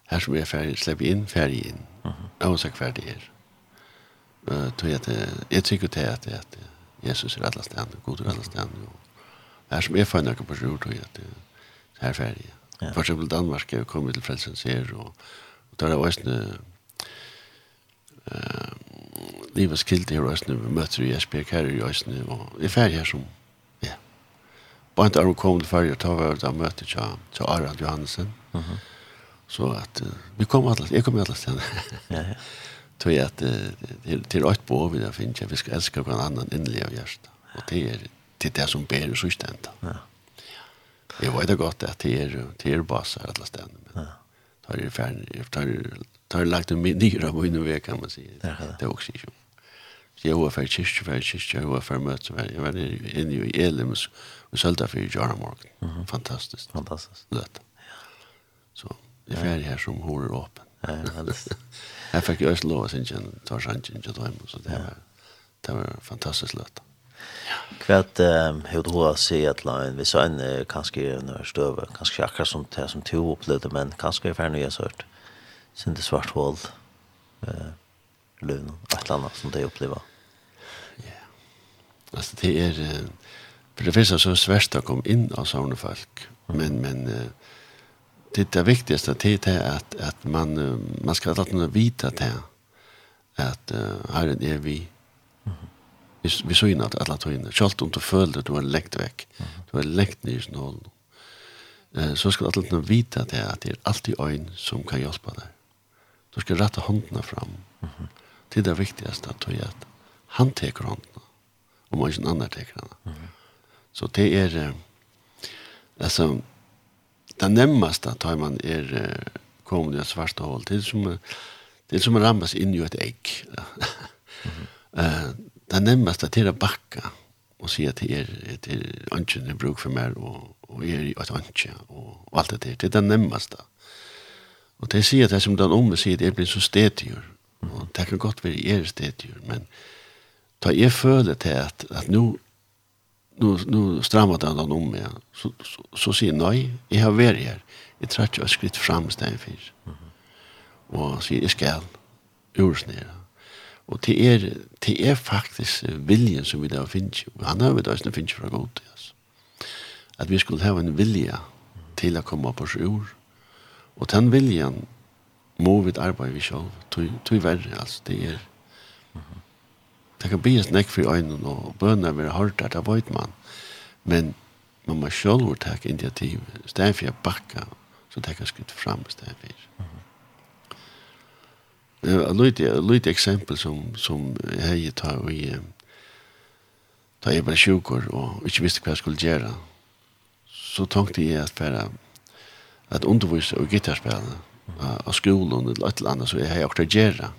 her som jeg er ferdig, slipper inn, ferdig inn. Uh -huh. Og så ferdig er. Uh, tog jeg, til, jeg tykker til at, at Jesus er alle stedene, god er alle stedene. Og her som jeg fann noen på sjord, tog jeg til her ferdig. Ja. For eksempel Danmark er kommet til Frelsens her, og, og der er også en uh, livets kilde her også, vi møter i Esbjerg her i Øsne, og jeg er ferdig her som, ja. Bare en dag kom til ferdig, og ta var det møter til Arad Johansen. Uh -huh Så at uh, vi kom alle, jeg kom alle stedene. Ja, ja. Tror at uh, til till rätt på vi där finns jag vi skal elske hver annen innerliga av hjertet. Og det är det där som ber så ständigt. Ja. Jeg vet godt at det er det er baser alle stedene. Men Ja. Tar det färn tar tar lagt en nyra på inne veckan man si. Ja, ja. Det er også ikke. Så jeg var ferdig kyrkje, ferdig kyrkje, jeg var för möte, Jeg var inne i Elim, Elims och sålda för Jarmark. Fantastiskt. Fantastisk. Lätt. Ja. Så. Det är färg här som hår er åpen. Ja, alltså. Jag fick ju lov synge en tar chansen til dem så det var det var fantastiskt lätt. Kvärt hur du har sett line vi så en kanske en stöver kanske akkurat som det som två upplevde men kanske för nya sort. Sen det svart hål. Eh lön att landa som det upplever. Ja. Alltså det är för det finns så svårt att komma in av såna folk. Men men det är det viktigaste det är att att man man ska låta någon vita att uh, att här är vi. Vi vi så in att alla tog in skalt och följde du har läckt veck du har läckt ner i eh så ska alla någon vita det att det är alltid en som kan hjälpa dig. Du ska rätta handen fram. Det är det viktigaste att du att han tar handen och man inte annan tar handen så det är alltså det närmaste tar man är kommer det svarta hål till som det som rammas in i ett ägg. Eh mm. det närmaste till att backa och se till er till anchen i bruk för mer och och er i att anche och, och allt det där. Det är det närmaste. Och det ser det som den omme säger det blir så stetigur. Och det kan gott vara er stetigur men ta er födet till att att nu nu, nu det han om mig. Så, så, så sier han, nei, jeg har vært her. Jeg tror ikke jeg har skritt frem stedfyr. Mm -hmm. Og han sier, jeg skal ursnere. Og det er, det er faktisk viljen som vi da finner. Han har vi da ikke finner fra god til oss. At vi skulle ha en vilja til å komme på oss ur. Og den viljen må vi arbeide vi selv. Tog verre, altså. Det er... Mm Det kan bli en snakk for øynene, og bønene vil hørt det, det vet man. Men man må selv ta initiativ, stedet for å bakke, så det kan skrive frem stedet for. Det er et lite eksempel som, som jeg tar og i, da jeg var sjukker og ikke visste hva jeg skulle gjøre, så tenkte jeg at bare at undervise og gitarspillene av skolen eller et eller annet, så jeg har akkurat gjøre.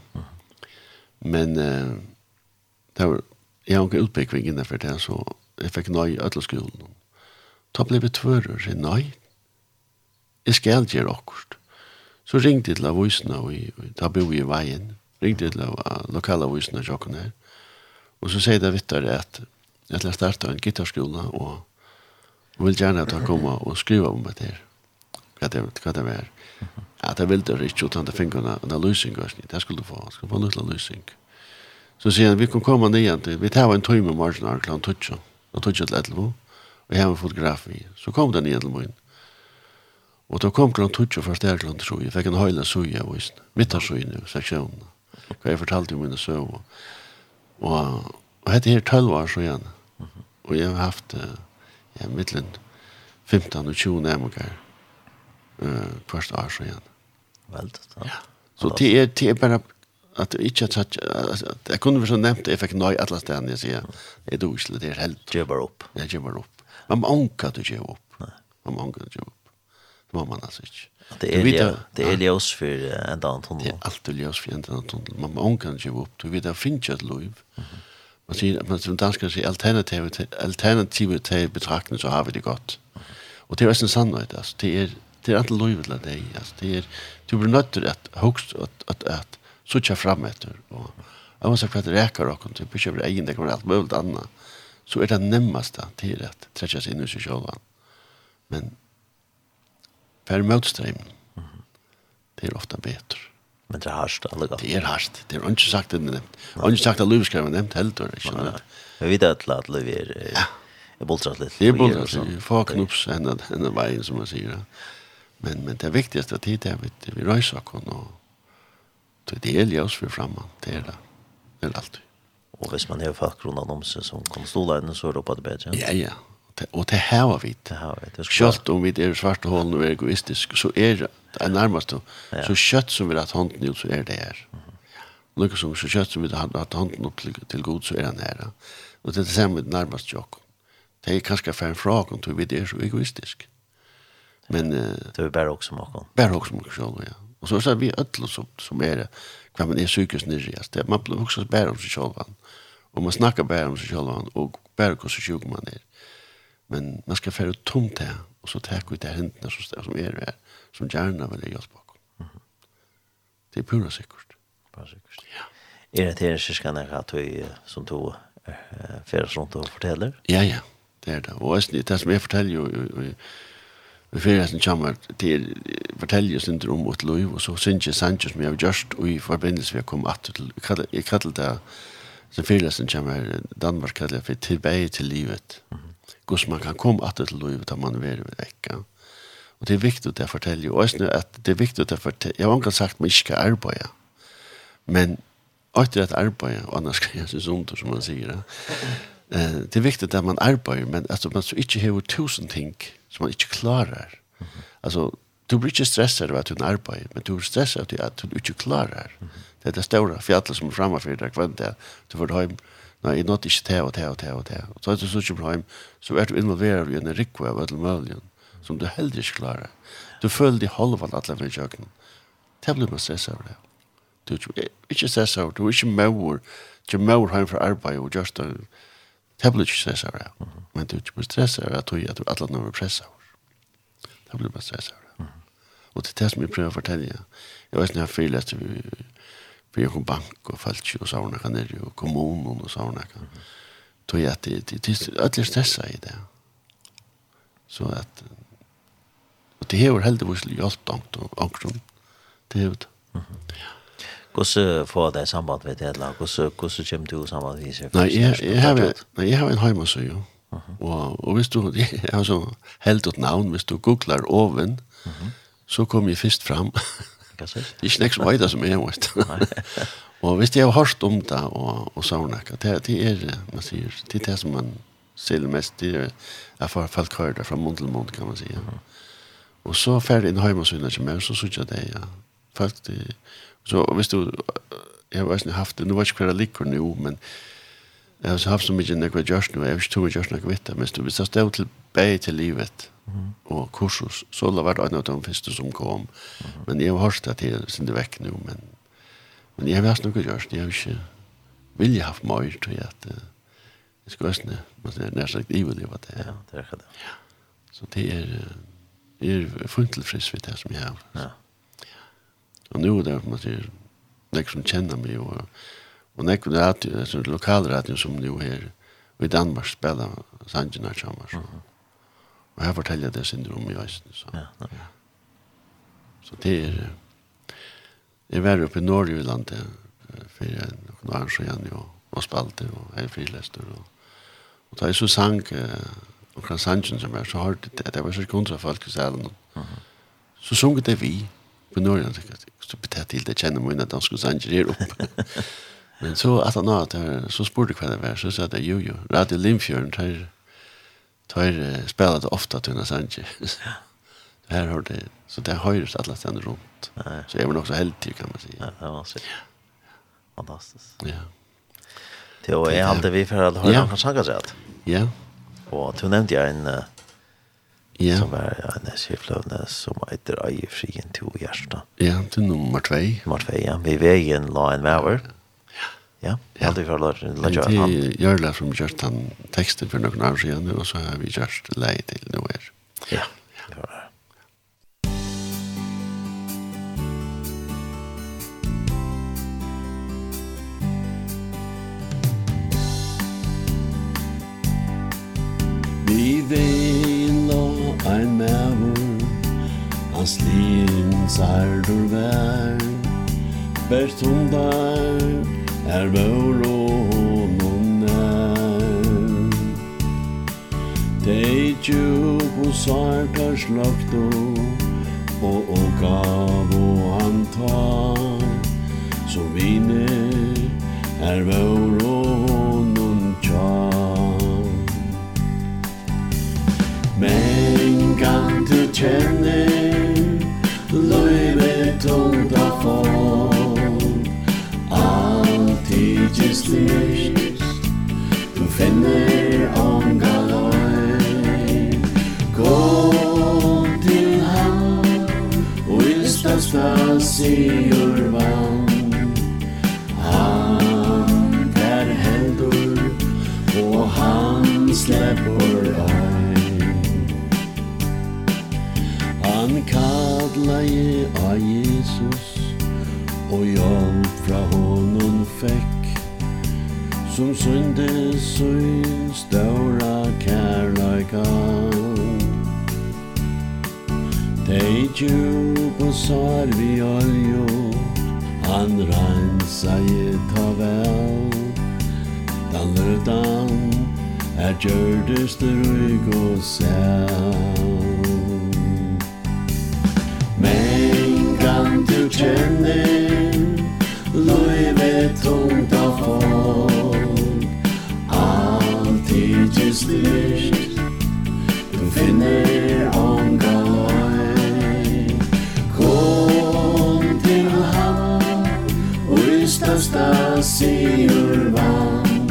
Men uh, det var, jeg har ikke utbygging innenfor det, så jeg fikk nøy i ødelskolen. Da ble vi tvører, sier nøy, jeg skal gjøre akkurat. Så ringte jeg til avisene, og da bo i veien, ringte jeg til lokale avisene, og her. Og så sier det vittere at jeg til å starte en gitarskole, og Og vil gjerne at han kommer og skrive om det her. Hva det, hva det var. Ja, det vil det ikke, utan det finner en løsning, det skulle du få, det skulle få en løsning. Så sier han, vi kan komme ned igjen til, vi tar en tøyme morgen her, klant tøtja, og tøtja til etterpå, og jeg har en fotograf i. Så kom den igjen til min. Og da kom klant tøtja først der klant tøtja, jeg fikk en høyla søye av visen, mitt av søyene, seksjonen, hva jeg fortalte om mine søve. Og, og hette her tølv år igjen, og jeg har haft, ja, mittlen 15 og 20 nærmere, uh, hvert år igjen. Veldig, ja. Så det er, det er bare at jeg ikke at jeg kunne være så nevnt jeg fikk nøy alle stedene jeg sier jeg dog ikke det er helt. Ge bara upp jeg gjør bare opp. Man må anka at du gjør opp. Man må anka at du gjør opp. Det må man altså ikke. Det er, det är ljus för en annen tunnel. Det er alltid ljøs for en annen tunnel. Man må anka at du gjør opp. Du vet at finnes et liv. Man sier man som dansker sier alternativet alternativet til betraktning så har vi det godt. Og det er også en sannhet altså. Det er det er alltid livet til deg altså. Det er du blir nødt til at høyst at, at, at suttja fram etter, og jeg må se hva det reker og til bekymre egen, det kommer alt mulig annet, så er det nemmeste til at trekja seg inn i seg selv. Men per motstrøm, det er ofta bedre. Men det är harst alle Det er hardt. Det er ikke sagt det nevnt. Og ikke sagt at Løv skal være nevnt heller, ikke sant? Vi vet at Løv er... Ja. Jeg boltrat litt. Jeg boltrat litt. Jeg får knups henne veien, som man sier. Men, men det viktigaste er at vi, vi røyser oss og alltid. Det er ljøs for framme, det er det. Det er alltid. Og hvis man har folk rundt om seg som kan stå der, så er det oppe det bedre. Ja, ja. Og det her var vi. Det her var vi. Selv om vi er svarte hålen og er egoistiske, så er det, det er nærmest ja. så kjøtt som vi har hatt hånden ut, så er det her. Mm -hmm. Som så kjøtt som vi har hatt hånden opp til, til god, så er han her. Og det er det samme med nærmest jokk. Det er kanskje for en fråga om vi er så egoistisk. Men, ja. Det er bare også maken. Bare også maken selv, ja. Og så så vi ødel som som er det kvar man er psykiskt nere alltså det man blir også bare om seg selv, og man snakker bare om seg selv, og bare hur så sjuk man er. men man skal färra tomt det, og så tar vi det hendene som, som er det som gärna vill jag bakom det er pura sikkert. bara sikkert. ja. Er det til syskene ska du att vi som tog färdas runt och fortäller ja ja. Det er det. Och det som jag fortäller jo vi fyrir hesten kommer til fortelje oss ikke om vårt liv, og så synes jeg Sanchez som jeg har gjort, og i forbindelse vi har kommet at til, jeg kallet det, så fyrir hesten kommer Danmark kallet det for tilbage til livet. Hvordan man kan komme at til livet, da man er vekk. Og det er viktig å fortelje, og jeg at det er viktig å fortelje, jeg har ikke sagt man ikke skal arbeide, men etter at arbeide, og annars kan jeg synes om som man sier, det er viktig at man arbeider, men altså, man så ikke har tusen ting, som man ikke klarar. Mm -hmm. Alltså, du blir ikke stresset av at du arbetar, men du blir stresset av at du ikke klarar. Mm -hmm. Det er det store fjallet som er fremme for deg, kvendt det. Du får hjem, nei, jeg nått ikke til og til og til og til. Og så er du så kommer hjem, så er du involverad i en rikve av ödel möjligen, som du heller ikke klarar. Du føler följer dig alle med kjøkken. Det blir man stresset av det. Du er ikke stresset av det, du er ikke mår, ikke är hjem fra arbeid, og just det Det blir ikke stresset av det. Men du er ikke stresset av det, at du er alle når du pressa av det. Det blir bare stresset av det. Og det er det som jeg prøver å fortelle. Jeg vet når jeg frileste vi vi kom bank og falsk og sauna kan det og kommunen og sauna kan. Tog jeg at det det det er alle stressa i det. Så at og det hever heldigvis hjelp ankt og ankt det jo det. Ja. Hvordan får det samband med det? Hvordan, hvordan kommer du samband med det? Nei, jeg, jeg, har, nei, jeg har en heimassøy, jo. Og, og hvis du, jeg har så helt ut navn, hvis du googlar oven, så kom jeg først fram. det er ikke nek som veida som jeg vet. og hvis jeg har hørt om det og, og savnak, det, det er, man sier, det er det som man ser mest, det er, jeg får folk hører det fra mån til mån, kan man si. Og så ferdig inn heimassøyna til meg, så sier jeg det, ja. Folk, det, Så hvis du, jeg har inte haft det, nu ikke hva det liker nå, men jeg har haft så mycket när jag görs nu, jag har ikke tog görs något vitt, men du visst stå till bäge till livet og kursus, så la vært en av de første som kom, men jeg har hørt det til sin det vekk nå, men men jeg har haft noe görs, jeg har ikke vilja haft mig, tror at att jag ska ösna, men det nær sagt, ett vil vad det. Ja, det er ikke det. Så det är, det är fullt tillfreds vid det som jeg har. Ja. Og nu er det, man sier, nek som känner mig och och näck det är så lokalradion som nu här i Danmark spiller Sanjina Chamas. Mm -hmm. Och här fortäller det syndrom i Østen. Så. Ja, ja. Så det är jeg var oppe i Norge i landet för några år sedan jag og spalte og jeg er frilester, og, og da jeg så sank og kan sangen som er, så hårt det det var så kontra folk i salen. Så sunget det vi på Norge tycker tenkte, så betätt till det kjenner mine danske sanger her sange. Men så at han har så spurte hva det var så sa det jo jo. Radio Limfjörn tar tar uh, spelat ofta till när sange. Ja. Her har det så det høyres hörs alla ställen ja. Så jeg var nok så heldig, kan man si. Ja, det var så. Fantastisk. Ja. Det var jeg alltid vi för att höra han sjunger så att. Ja. Og du nevnte jeg en Ja. Som är en skiflövne som heter Eje Frien till Gärsta. Ja, til nummer 2. Nummer två, ja. Vi vägen la en vever. Ja, ja. hade vi förlåt. Det gör det som just han teksten for noen år siden, og så har vi gjort läget til nu her. Ja, det var det. sliens dur vær. Bert hundar er vår og honom nær. Dei tjuk og sarkar slakto Og og gav og antar Så viner er vår sigur vann Han er heldur og han sleppur ei Han kallai a Jesus og hjelp fra honom fekk. Som syndes sin stora kærleika Dei do og sar vi oljor Han rensar i tavel Dan rötan er gjørdest rygg og sæl. Men kan du kjenne Løyve tungt av folk. Alltid just lyst Du finner ångar trøsta sigur vann.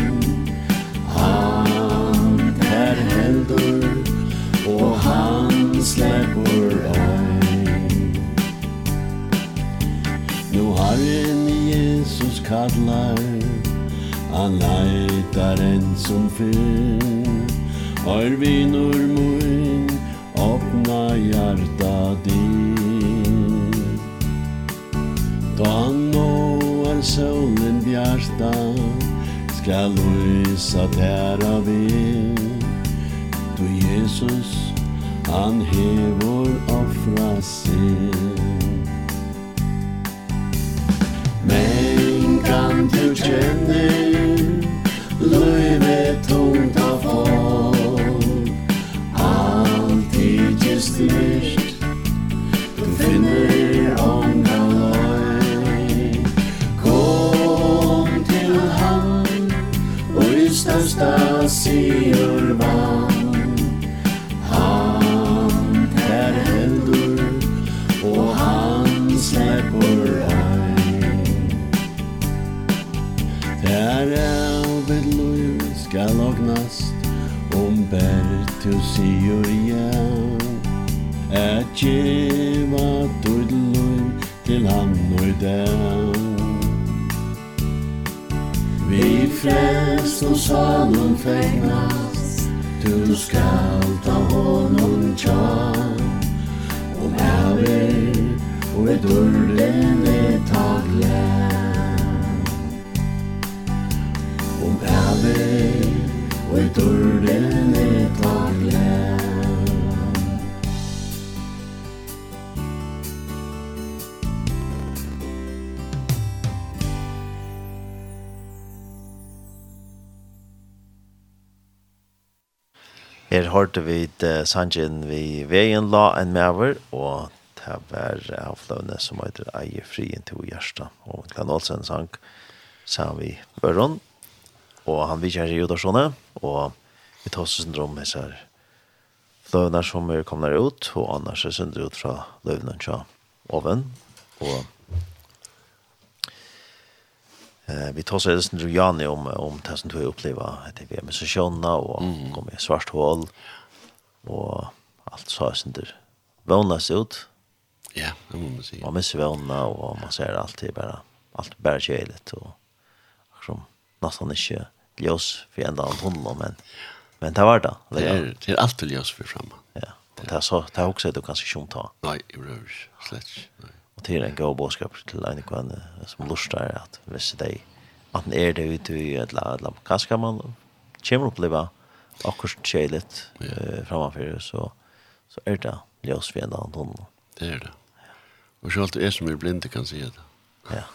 Han er heldur og han släpper ei Nu Herren Jesus kallar Han leitar en som fyr Har vi nur ska lysa tæra vi Du Jesus han hevor offra sin Men kan du kjenne Løyve tungt av folk? Alltid just lyst sigur vann Han er heldur og han sleipur ei Der er et liv skal ognast om berg tu sigur ja Et djeva tudd liv til han og dag frelst og salon fengnast Du skal ta honom tjan Om haver og et urden er taglen Om haver og et urden er Her hørte vi uh, sangen vi veien la en maver, og det var avfløvende som heter Eier frien til Gjersta. Og Glenn Olsen sang, sa vi Børon, og han vidtjer i Jodarssone, og vi tar oss syndrom i sær fløvende som er kommet ut, og annars er syndrom ut fra løvene til oven, og Eh vi tar så det som Jani om om det som du upplever att vi är med sessionerna och mm. i svart hål och allt så sen där. Vånas ut. Ja, det måste man säga. Man missar våna och man ser alltid bara allt bara kärligt och som nästan inte ljus för ända av honom men men det var det. Det är det är alltid ljus för framåt. Ja. Och det är så det är också det du kanske inte ta. Nej, i rövs. Släts. Nej. Og det er en god bådskap til en kvann som lustar at hvis det at den er det ute i et eller hva skal man kommer oppleva akkurat kjelit yeah. uh, framfyrir så, så er det ljøs ved en annen hånd. Det er det. Og så alt er som er blinde kan si det. Ja.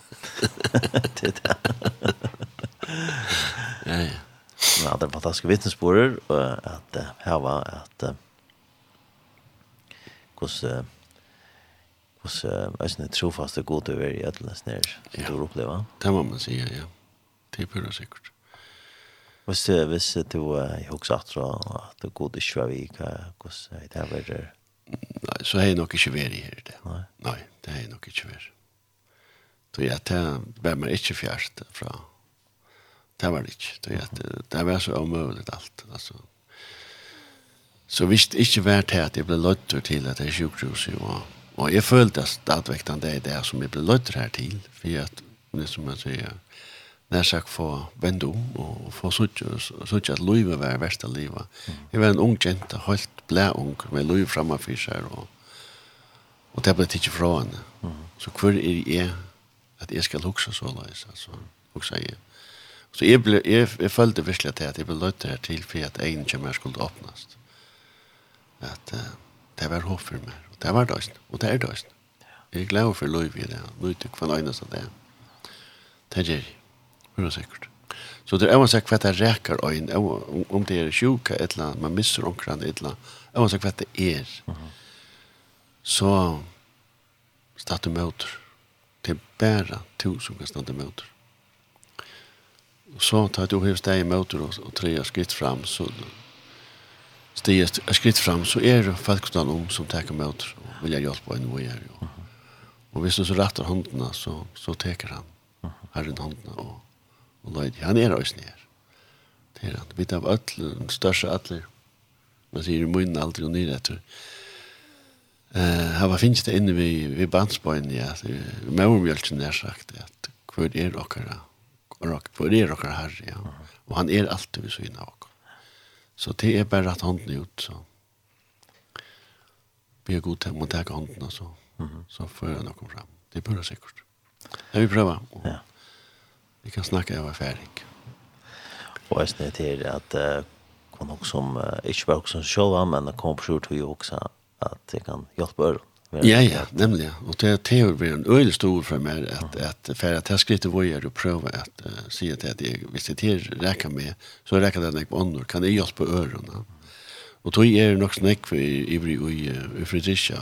det er det. ja, ja. Men det er fantastiske vittnesborer og at uh, her var at uh, hvordan och så är det trofaste god över i alla snär som du upplever. Det må man säga, ja. Det är pura säkert. Hvis så hvis du jag också att att det gode svavika hos så det här var det. Nei, så er jeg nok ikke vært i her det. Nei? Nei, det er jeg nok ikke vært. Så jeg tar vem man ikke fjärst fra, det var det inte. Då jag det var så omöjligt alt, altså. Så visst inte värt här att det blev lottor till att det är sjukhus och Og jeg følte at stadigvæk den er det som jeg ble løyter her til, for at, det som jeg sier, nær sagt få vende om og få suttje at livet var verst av livet. Jeg var en ung jente, holdt blæ ung, med liv fremme for seg, og, og det ble ikke fra henne. Så hvor er jeg at jeg skal huske så løs, altså, huske jeg. Så jeg, ble, jeg, jeg følte virkelig at jeg ble løyter her til, for at egen kommer skulle åpnes. At uh, det var håp for meg. Det var det også, og det er det også. Jeg er glad for lov i det, lov til hver øyne som det er. Det gjør jeg, er sikkert. Så det er å seg hva det reker øyn, om det er sjuka et eller annet, man misser omkring et eller annet, jeg å seg hva det er. Så stod det møter. Det er bare to som kan stå det møter. Så tar du hos deg i møter og, og tre skritt fram, så stiget ett skritt fram så är det faktiskt någon om som tar emot och vill jag hjälpa en vad Og, og Och visst så retter håndene, så så tar han. herren håndene og, och och han er også ner. Det är han vid av den största alla. Man sier i munnen aldri og ner etter. Eh här var finns det inne vi vi bandspojen ja. Mörmjölken där sagt att kvar är rockare. Och rock för det här ja. Och han är alltid vid sidan av. Så det er bare at hånden ut, så. Vi er god til å ta hånden, og så, mm -hmm. så får jeg noe fram. Det er bare sikkert. Jeg vil prøve. Ja. Vi kan snakke av erfaring. Og jeg snitt til at uh, kom nok som, uh, ikke bare som sjølva, men kom på sjort vi også, at jeg kan hjelpe øren. Ja, ja, nemlig. Og det det er jo en øyelig stor for meg at, at for at jeg skriver hvor jeg prøver at uh, si at jeg, hvis jeg til rekker med, så rekker det nok på ånden, kan jeg hjelpe ørene. Og tog er nok snakk for ivrig i, i Fredricia,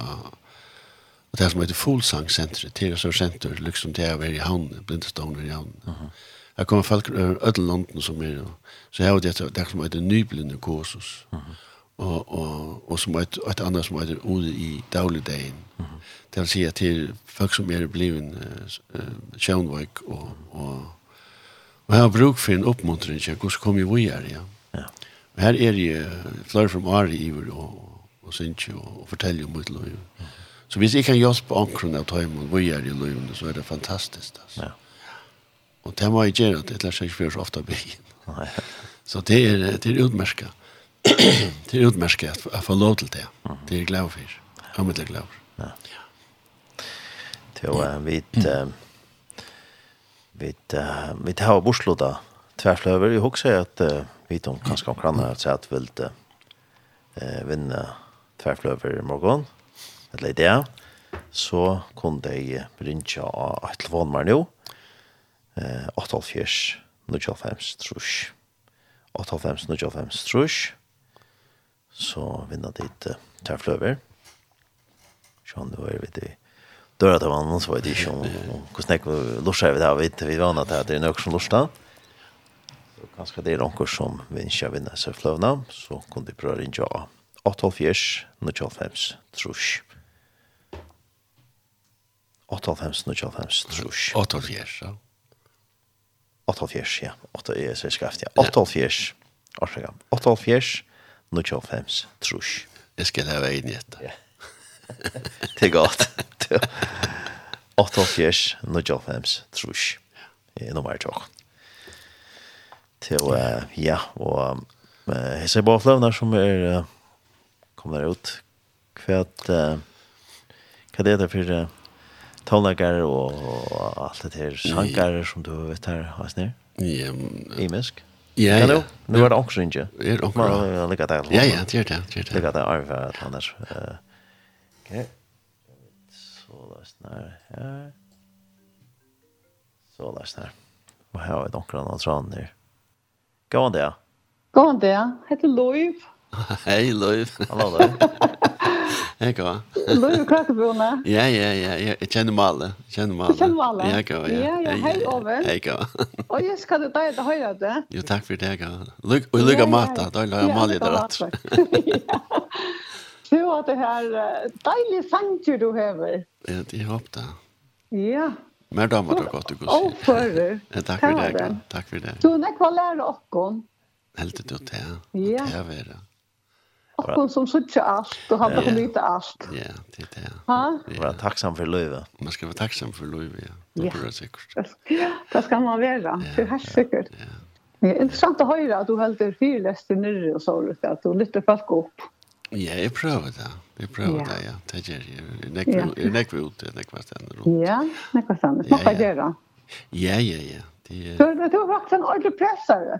og det er som heter Folsangsenteret, til er så senter, liksom det er ved i havnen, blindestående i havnen. Uh -huh. Jeg kommer folk over ødelanden som er, så jeg har det, det er som heter Nyblinde kursus. Uh -huh og, og, og som et, et annet som heter Ode i dagligdagen. Mm -hmm. Det vil si at til folk som er blevet uh, sjøvnvøk og, og, og jeg har bruk for en oppmuntring ikke? hvordan kom jeg vi her, ja. ja. Og her er jeg flere fra Mari Iver og, og synes og, og forteller om mitt liv. Mm -hmm. Så hvis jeg kan hjelpe omkring av tøymen vi er i livet, så er det fantastisk. Altså. Ja. Og det må jeg gjøre, det er ikke for så ofte å bli. Så det er, det er utmerket. det er utmerket at jeg får lov til det. Det är glad för. Jag är glad for. Ja. Så äh, vi äh, vi äh, vi har borslåda tvärslöver. Jag husar att uh, vi de kanske kan klandra att säga att vi vill äh, vinna tvärslöver i morgon. Eller det så kunde jag brinja av ett telefonnummer nu. Eh 8 5 9 5 3 8 så vinner dit uh, Terfløver. Sjån, det var jo vidt i døra til mannen, så var det ikke om hvordan jeg lortet vi det her, vidt vi til at det er noe som lurer Så kanskje det er noen som vinner vinne seg fløvna, så kunne de prøve å ringe av 8-4, 9-5, trus. 8-5, 9-5, trus. 8-4, ja. 8-4, ja. 8-4, ja. 8-4, ja. 8-4, 8-4, ja nu tjå fems, trus. Jeg skal leve inn i dette. Ja. Det er godt. 88, nu tjå fems, trus. Det er nummer tjå. Til, ja, og jeg ser bare fløvner som er kommer ut. Hva er det der for tonlager og alt det her sanger som du vet her, Asner? Ja, men- Imisk? Ja, ja. Nu er det også ikke. Er Det är också. Man lägger. Ja, ja, det er det. Det er det. Lägger det arv att annars. Ok. Så last her Ja. Så her. Og her har jag dock någon sån her. Gå an där. Gå an där. Heter Loiv. Hei, Loiv. Hallo, där. Jeg går. Lå jo kakebjørne. Ja, ja, ja. Jeg kjenner Male. Jeg kjenner Male. Jeg kjenner Male. Jeg går, ja. Ja, ja. Hei, Ove. Hei, går. Og jeg skal du deg det høyre det. Jo, takk for det, jeg går. Og lykke lukker matet. Da la jeg Male i det rett. Du har det her deilige sanger du hever. Ja, det er opp da. Ja. Mer damer du godt, du går. Å, fører. Takk for det, jeg går. Takk for det. Du, nekva lærer åkken. Helt til å ta. Ja. Det er det. Akkurat som suttje alt, og hade ja, ja. lite allt. Ja, det er det. Ha? Ja. Vara tacksam för livet. Man skal være tacksam for livet, ja. Det är det säkert. Det skal man vara, det er helt sikkert. Ja. Det är interessant å høre at du höll dig fyrläster nere og så at du lytter folk opp. Ja, jeg prøver det. Jag prövar det, ja. Det gör jag. Jeg nekker ut det, hva stedet rundt. Ja, näkvar ständigt. Man kan göra. Ja, ja, ja. Det er... Du har faktisk en ordentlig pressare. Ja.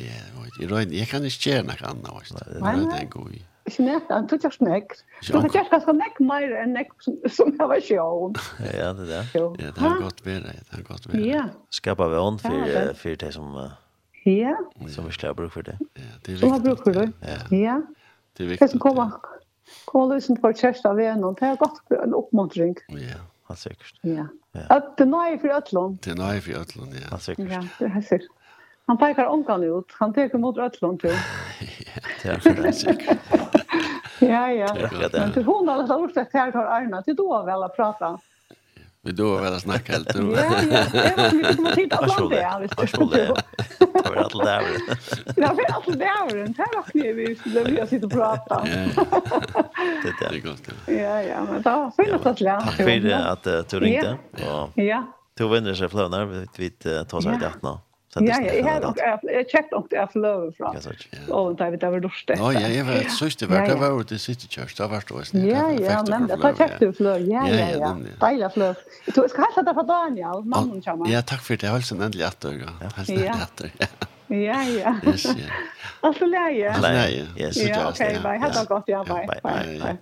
Ja, jeg røyner, jeg kan ikke gjøre noe annet, vet du. Nei, det er god. Ikke nett, han tog ikke snakk. Du har gjort det snakk mer enn nekk som jeg var sjøen. Ja, det er det. Ja, det har gått bedre, det har gått bedre. Ja. Skapa vøn for det som... Ja. Som vi skal ha bruk for det. Ja, det er viktig. Som har brukt for det. Ja. Det er viktig. Det som kommer, kommer lysen for kjørst av en vøn, det har gått en oppmuntring. Ja, helt sikkert. Ja. Det er nøye for Øtlund. Det er nøye for øtlån, ja. Helt sikkert. Ja, det er sikkert. Han pekar omkan ut. Han teker mot Rødlund til. ja, det er sikkert. ja, ja. Men til hun har lagt ordet her tar Arna. Til du har vel å prata. Vi då vel att snacka helt. Ja, ja. Det var inte om man tittar på det. Jag vet att det är. Jag vet att det är. Det här har ni vi skulle vilja sitta och prata. Det är godt. Ja, ja, men då finns det att lära. Tack för att du ringde. Ja. Ja. Du vinner sig flönar. Vi tar sig i det här. Ja, ja, jeg har nok kjekt om det jeg fløver fra. Og da vi da var lort etter. Ja, jeg var søst det vært det var over til City Church, da var det også. Ja, ja, men det da kjekt du fløver, ja, ja, ja, deilig fløver. Jeg tror jeg skal helse det fra Daniel, mannen kommer. Ja, takk for det, jeg helsen endelig etter, ja, helst endelig etter, ja. Ja, ja. Yes, ja. Alltså läge. Alltså läge. Yes, ja. Okej, bye. Ha det gott, ja, bye. Bye. bye.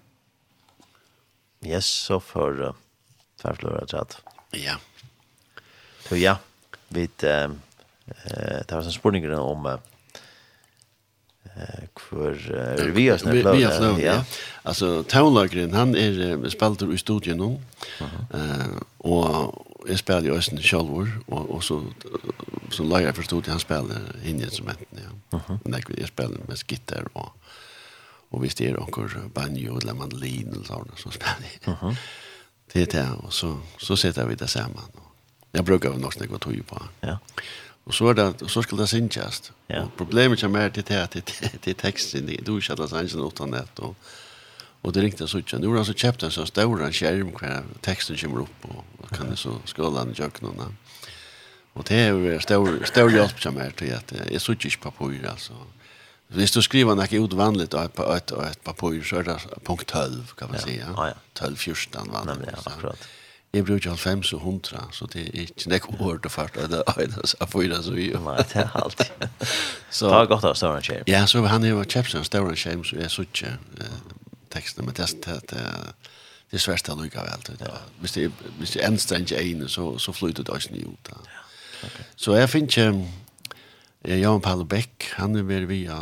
Yes, så för tvärflöret chat. Ja. Så ja, vi ehm eh det var en spurning om eh kvar vi har snäppt ja. ja. Alltså Townlagren han är spelare i studion nu. Eh och jag spelar ju Östen Schalvor och och så så lagar förstod studion han spelar instrumenten ja. Mm -hmm. Men jag spelar med gitarr och och visst är det också banjo eller mandolin eller sådana som spelar. Mhm. Det är det och så så sätter vi det samman. Jag brukar nog snägga tog på. Ja. Og så er det og så skulle det synkas. Ja. Og problemet som til det är att det er texten det du ska läsa sannsyn utan det og, og det ringte så inte. Nu har så kjøpt en så stor en skjerm hver teksten kommer opp, og, og kan det så skåle den jöknorna. Og det er jo stor stor hjelp som er til at jeg så ikke papir, altså. Hvis du skriver noe utvanligt og et, et, et papir, så er det punkt 12, kan man ja. säga. Ja, ja. 12-14 vanligt. Nemlig, ja, akkurat. Så. Jeg bruker 95 og 100, så det er ikke nek ord og fart, og det er en av fyra så vi. Nei, det er alt. Så, det er godt av Stauran Kjem. Ja, så han er jo kjøpt en Stauran Kjem, så jeg så ikke tekstene, men det er det det er svært å lukke av alt. Hvis det hvis det er en strenge ene, så, så flyter det også nye ut. Ja. Så jeg finner ikke Jan Paolo Beck, han er ved via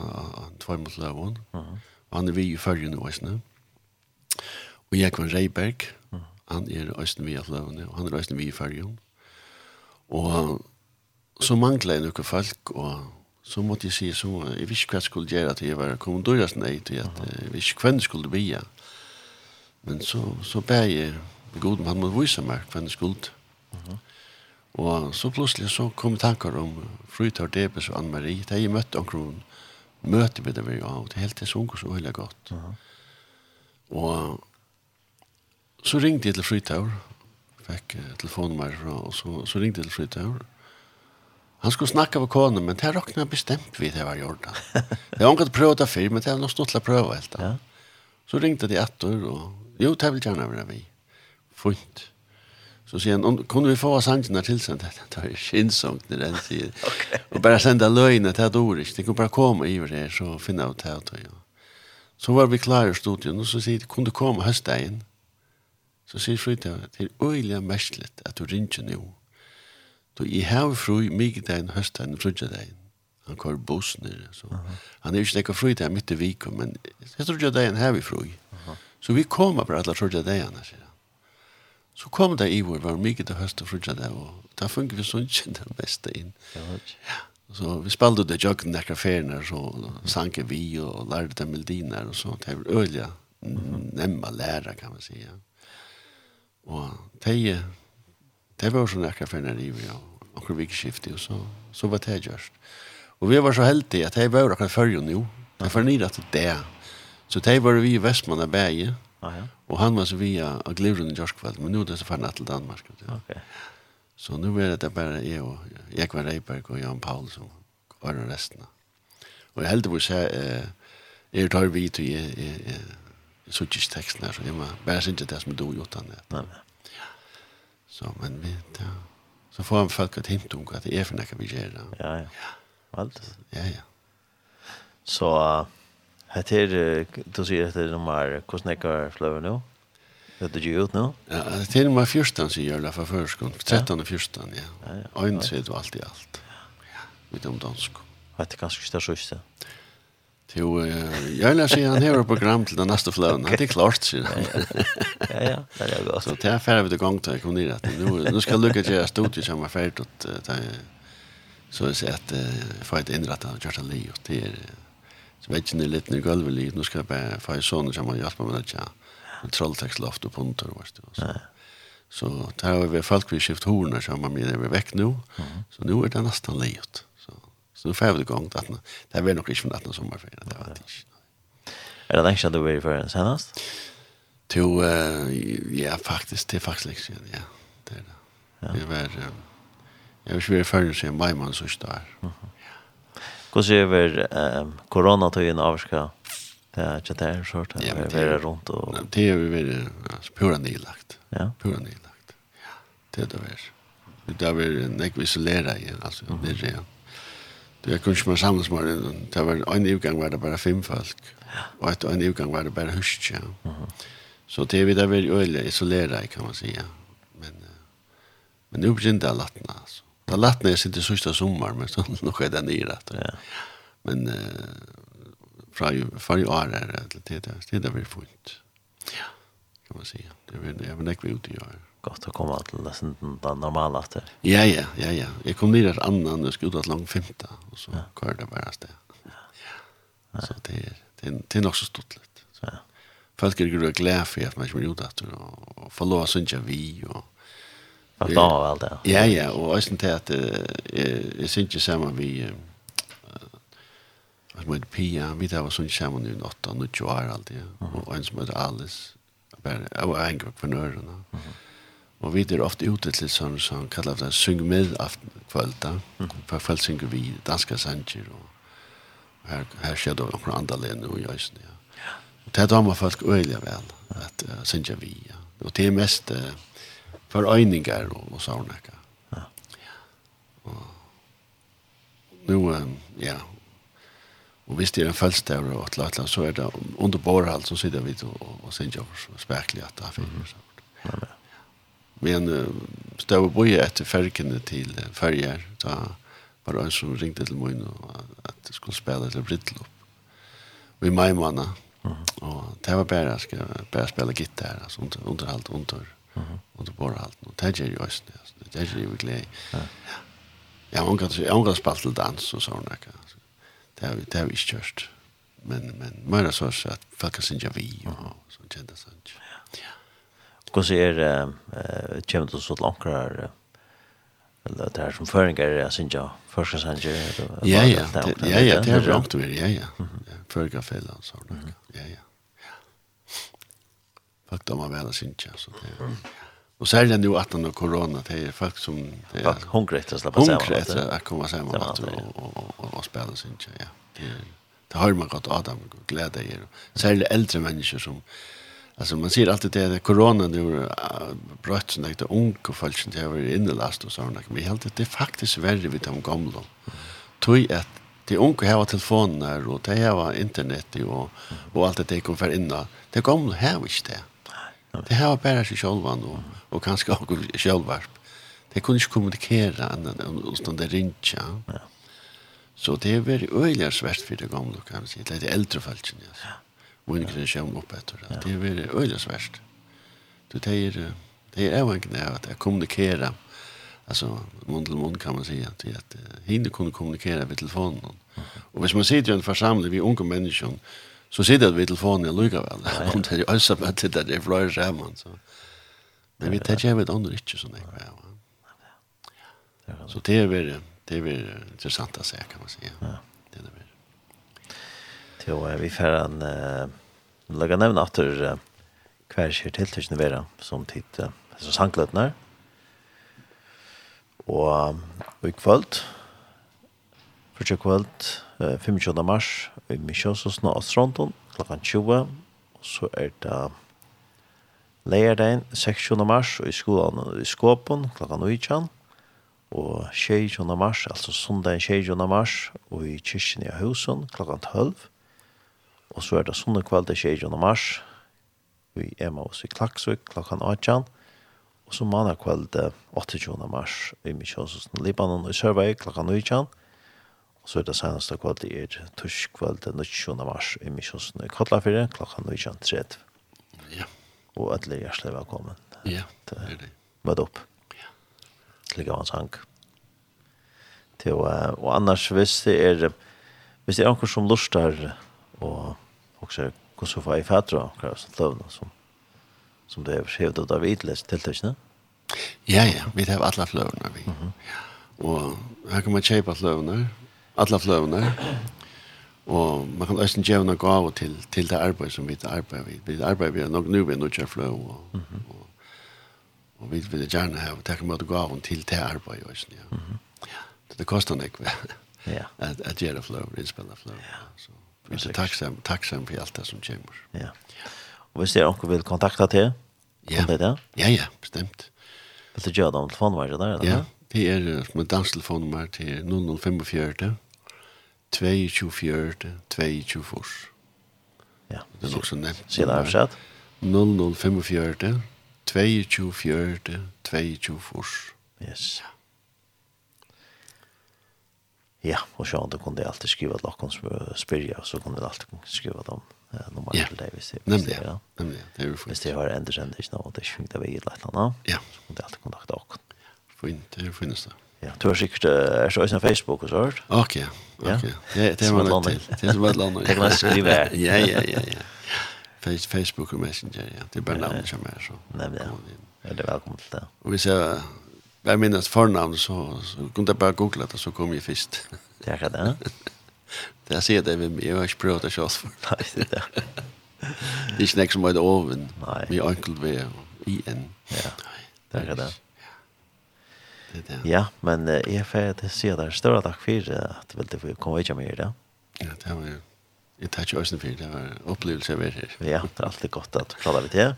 Tvøymot Løvån, og han er ved i følgen i Åsne. Og Jekvann Reiberg, han er øysten vi at og han er øysten vi i fargen. Og så manglet jeg noen folk, og så måtte jeg si, så, jeg visste hva jeg skulle gjøre til jeg var kommandøres nei, til at jeg visste hvem jeg skulle bli. Men så, så ber jeg god han må vise meg hvem jeg skulle. Uh. Og så plutselig så kom tanker om Frytar Debes og Anne-Marie, da jeg møtte omkron, møte med dem vi og det er helt det sunker så veldig godt. Uh -huh. Og så ringde jeg til Frytaur. Fikk uh, telefonnummer fra, og så, så ringde jeg til Frytaur. Han skulle snakka med konen, men det råkna jeg bestemt vid det var gjort. Jeg har ikke prøvd det før, men det er noe stått til å prøve helt. Ja. Så ringte de etter, og jo, det vil gjerne være vi. Funt. Så sier han, kunne vi få sangene tilsendt? Det var skinnsomt når den sier. okay. Og bare sende løgnet til et ord, ikke? De kunne bare komme iver her, så finne av det. Så var vi klare i studien, og så sier de, kunne du komme høstdagen? Ja Så sier Frida, det er øyelig mestlet at du ringer nå. Du, jeg har fru migdagen, høstdagen, frugdagen. Han kör buss nere, Så. Uh -huh. Han är ju släcka fru där midt i viken, men jeg tror jag det är en här vi fru. Uh -huh. Så vi kommer på alla tror jag det är annars. Så kom det i vår, var mycket det höst och fru där. Och där funkar vi sånt den bästa in. Ja, Så vi spelade det jag kunde näka färna så sank vi och lärde dem melodiner och så. Det var öliga. Mm -hmm. Nämma lära kan man säga. Mm Og de, det var sånn akkurat for nær i vi, og akkurat vikskiftet, og så, så var det gjørst. Og vi var så heldige at det var akkurat før jo nå. De var nere til det. Så det var vi i Vestmann av ja. og han var så via av Glivren i Gjørskveld, men nå er det så ferdig til Danmark. Ja. Okay. Så nu er det bare jeg og Ekvar Reiberg og Jan Paul som var har resten. Og jeg heldigvis er, eh, er tar vidt og jeg, jeg, jeg så just texten här så det var bara inte det som du gjort han det. Ja. Så men vi ja. Så får han folk att himta om att det är för när vi gör Ja Ja ja. Allt. Ja ja. Så det är då ser det är nummer kostnader flöver nu. Det är ju ut nu? Ja, det är nummer 14 så gör det för förskon. 13 och 14 ja. Ja ja. Och så det allt i allt. Ja. Med om dansk. Vet du kanske det så just. Jo, jag lär sig han här program till den nästa flöden. Det är klart så. Ja ja, det är gott. Så är färd vi det gång till kom ner att nu nu ska lucka till att stod som var färdigt att så är det att få ett inrätt av Jordan Li. och det är så vet ni lite nu golvet Lee nu ska jag få sån som man hjälper med att ja. En trolltext loft och punter och så. Så det har vi folk vi skift hornar som man med vi väck nu. Så nu är det nästan lejt. Så nu får vi det gång att Det här var nog inte från 18 sommarferien. Det var det inte. Är det länge sedan du var i förrän senast? Jo, ja, faktiskt. Det är faktiskt länge sedan, ja. Det är det. Det var... Jag vill inte vad jag förrän sedan maj man så står. Hur ser vi coronatiden avskar? Det är inte det här sort. Det är runt och... Det är vi ju pura nylagt. Ja. Pura nylagt. Ja, det är det. Det är väl en ekvisolera igen. Alltså, det är det. Det kunne ikke man samles med det. Det var en utgang var det bare fem folk. Og et, en utgang var det bare husk, ja. Så det vi der var øyelig isolera kan man säga. Men, men nu det å lattene, altså. Det er lattene jeg sitter sørste sommer, men så nå er det nye rett. Ja. Men fra forrige år er det det, det, det, det, det, är väl det, Ja. Kan man det, det, är väl jag det, det, ut i år. det, det, Godt å komme til nesten den normala efter. Ja, ja, ja, ja. Jag kom ner her annan, och skulle ut et langt femte, og så kör det bara sted. Ja. ja. Så det är det är det är nok så stort litt. Så. Ja. Folk är ju glada för att man kommer ut att och og får lov å synge vi, og Att då väl det. Ja ja, och ösen till att jag syns ju samma vi eh som heter Pia, vi där var sån samman nu åtta och nu tjuar alltid och en som heter Alice. Bara jag var en grupp för nördarna. Mm. Og vi er ofte ute til sånn som han kallar det syng med aften kvölda. Mm. For kvöld synger vi danska sanger og her, her skjer det noen andre lene og jøysen. Ja. Og det er damer folk øyelig vel at uh, synger vi. Ja. Og det er mest uh, for øyninger og, og sånne. Ja. Og nu, um, ja, Og hvis det er en følstøver og et eller annet, så er det under borhald, så sitter vi og, og, og synger spekler at det er fint. Mm -hmm. Ja, men. Men stod og boi etter fergene til ferger, da var det en som ringte til min at jeg skulle spela til Brittlopp. Og i mai uh -huh. og det var bare jeg skulle bare spela gitar, altså under, underhalt, under, uh -huh. under borehalt, og det gjør jo også det, det gjør jo glede. Ja. Jeg har kan spela til dans og sånn, det har vi, det har vi ikke kjørst. Men, men, mer så at folk har synget vi, og så kjent det sånn. Ja. Hvordan er eh, kommer til å stå til eller det her som føringer jeg synes jeg førskasanger ja ja ja ja det er bra du er ja ja føringer feil altså ja ja Folk fakta man vel synes jeg så det er. Og særlig nu at den korona, det er folk som... Det er, hungrig til å slappe sammen. Hungrig etter å komme sammen og, og, og, og spille sin, ja. Det, det har man godt Adam glede i. Særlig eldre mennesker som, Alltså man ser alltid det corona det var brött sånt där ung och folk som det inne innelast och sånt där. Men helt det är faktiskt värre vid de gamla. Tui att de unga har telefoner och de har internet och och allt det går för inna. Det gamla har inte det. Det har bara sig själva och och kanske också själva. Det kunde inte kommunicera annat än det ringa. Ja. Så det är väldigt öjligare svärt för de gamla kan man säga. Det är äldre folk. Ja min generation upp efter. Det er veldig öjligt värst. Du tar det är även knä att jag kommunicera. Alltså mun til mun kan man säga att det hinder kunde kommunicera vid telefonen. Mm. Och hvis man sitter i en församling vi unga människor så sitter vi vid telefonen lugga väl. Och ja. det är alltså att det där är flöjer så så. Men vi tar ju vid andra inte sån där. Ja. Så det är väl det är väl intressant att säga kan man säga. Ja. Det är det. Jo, vi får en uh, lägga nämna att uh, kvar kör till tills vera som tid uh, så sanklötnar. Og i kvöld, første kvöld, 25. mars, i Misjonsåsen og Astronton, klokkan 20, og så er det Leierdein, 6. mars, i skolan i Skåpen, klokkan 19, og 6. mars, altså sundag 6. mars, og i kyrkjen i Husen, klokkan 12, Og så er det sånne kveld til mars. Vi er med oss i Klaksvik klokken 18. Og så mandag kveld 28. mars i Mikjøsåsen Libanon og i Sørvei klokken 19. Og så er det seneste kveld er tusk kveld 20. mars i Mikjøsåsen i Kotlafire klokken 19.30. Ja. Og alle hjertelig velkommen. Ja, det er det. Mød opp. Ja. Ligger av hans hank. Til, og annars hvis det er hvis det er noen som lustar og også hvordan så får jeg fatter hva att lövna som som det är ut av vitläs tilltäckna. Ja ja, vi har alla flövna vi. Mm -hmm. Och här kan man kjøpe flövna, alla flövna. Og man kan også gjøre noe gav til, til det arbeid som vi arbeider vi. Vi arbeider vi nok nå ved Nordsjø Flø, og, mm -hmm. og, og vi vil gjerne ha og takke med noe av til det arbeid også. Ja. Mm -hmm. ja. Det koster nok ja. at, at gjøre flø, innspille flø. Ja. Så. Vi er tacksam, tacksam for alt det som kommer. Ja. Og hvis det er noen vil kontakta til, ja. kan det det? ja, ja, bestemt. Vil du gjøre det om telefonnummeret der? Ja, det er med danstelefonnummer til 0045 224 224. Ja. Det er nok så nevnt. Sier det avsett? 0045 224 224. Yes. Ja. Ja, og så han kunne alltid skriva til att som spyrja, så kunne kunde alltid skriva dem uh, nummer till dig det, Nämligen, ja. nemlig, det är ju fint. Visst det har ändå sen ikke noe, det er sjungt av i lätt landa. Ja. Så kunne kunde alltid kontakta och. Fint, det er jo fint det. Ja, du har sikkert er så på Facebook og så hørt. Ok, ok. Det er man nødt til. Det er man nødt til. Det kan man skrive her. Ja, ja, ja, ja. Facebook og Messenger, ja. Det er bare navnet som er så. Nemlig, ja. Det er velkommen til det. Og hvis jeg jeg minnes fornavn, så, så kunne jeg bare google det, så kom jeg først. Det er det, ja. Det sier det, men jeg har ikke prøvd det selv for. Nei, det er det. Det er ikke nek som er det oven. Nei. Vi er ankel ved Ja, det er det. Det er det. Ja, men jeg er ferdig til å si at det er større takk for at du ville komme videre med det. Ja, det var jo. Jeg tar ikke øyne for det. Det var opplevelse av her. Ja, det er alltid godt at du prater litt til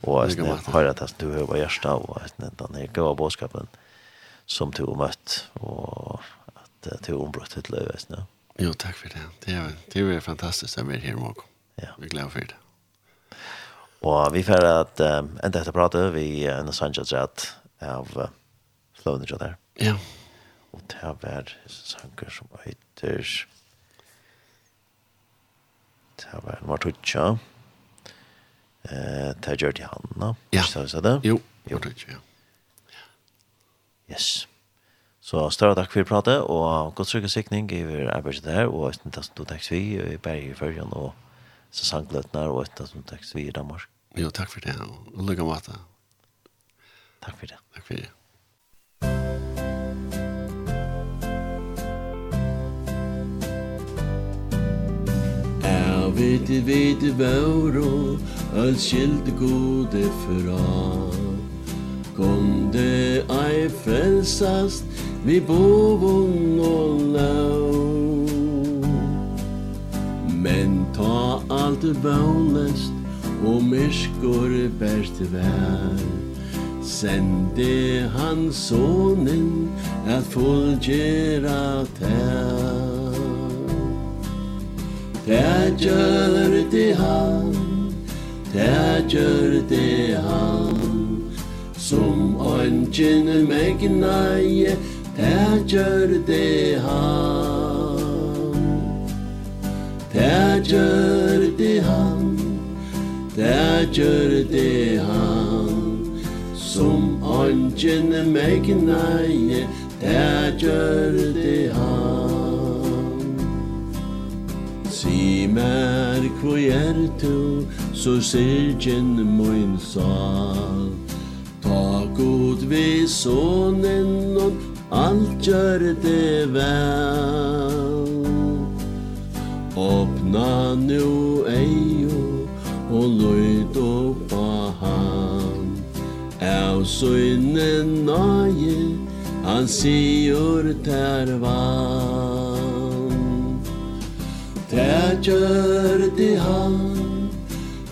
och att ni har at du har hjärta och att ni den här goda budskapen som du har mött och att du har ombrott til løy, liv. Jo, takk for det. Det er, det er fantastisk at vi er her i morgen. Ja. Vi är glada för det. Og vi får at um, enda etter pratet, vi en Sanchez rett av uh, Flåne each other. Ja. Og det har vært sanger som heter... Det har vært en var ja eh ta gjør til han da. Ja. Så så det. Jo. Jo. det Ja. Yes. Så større takk for pratet, og godt trykke sikning i vår arbeidet der, og etter det som takk vi i Berge i Førjen, og så sangløtene og etter det som takk vi i Danmark. Jo, takk for det, og lykke om at Takk for det. Takk for det. Ja, vete, vete, vauro, all skilte gode fra. Kom det ei frelsast, vi bovun og lau. Men ta alt vaunest, og myskor bært vær. Sende han sonen, at fullgjera tær. Det gjør det han Det gjør det han Som ønsken meg nei Det gjør det han Det gjør det han Det gjør det han Som ånden meg nei Det gjør det han Si mer hvor er du, så sirgen min sal. Ta god vi sonen og alt gjør det vel. Åpna nu eio og løyd oppa han. Av søgne nøye, han sier tervan. Det gjør det han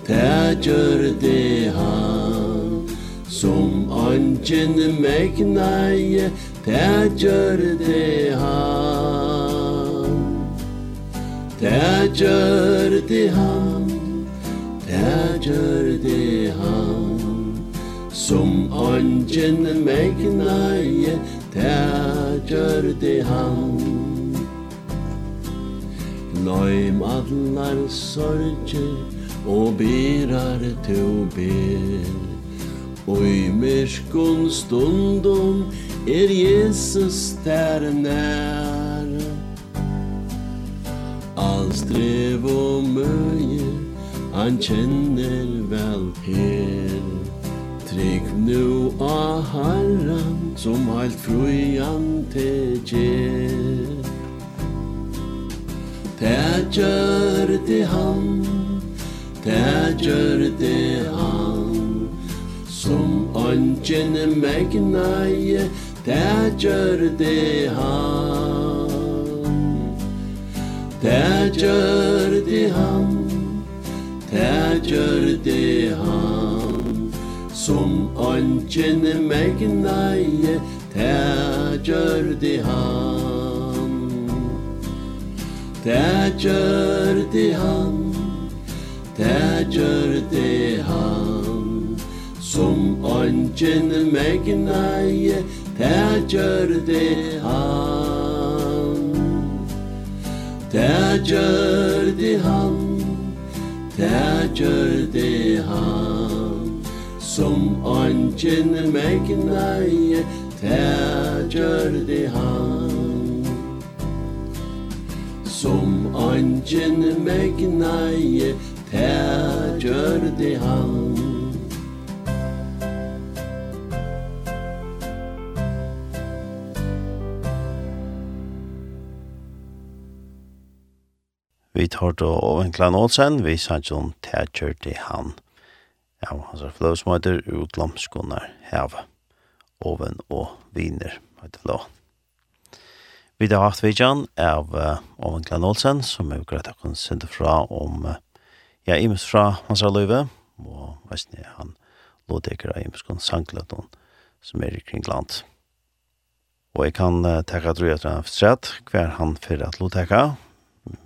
Det gjør det han. Som angen megneie Det gjør det han. Det gjør det han Det gjør det han. Som angen megneie Det gjør det han. Gløym allar sorger og birar til ber. I myrskun stundum er Jesus der nær. All strev og møye han kjenner vel her. Trygg nu av Herren som alt frujan til gjer Det gjør det han Det gjør det han Som ånden meg megnaie Det gjør det han Det gjør det han Det gjør det han Som ånden meg megnaie Det gjør det han Det gjør det han Det gjør det han Som ånden meg megneie Det gjør det han Det gjør det han Det gjør det han Som ånden meg megneie Det gjør det han som angen megnaie gjør det han Vi tar då Oven klan Olsen, vi sa John Thatcher til han. Ja, han sa fløv som heter Utlomskunnar Heve, Oven og Viner, heter fløv. Vi har haft vidjan av uh, Oven Glenn Olsen, som er greit at han sender fra om uh, ja, imus fra hans av løyve, og veist ni, han lådeker av imus kon sangløtten som er i kring land. Og jeg kan uh, teka at etter han sett hver han fyrir at lådeka,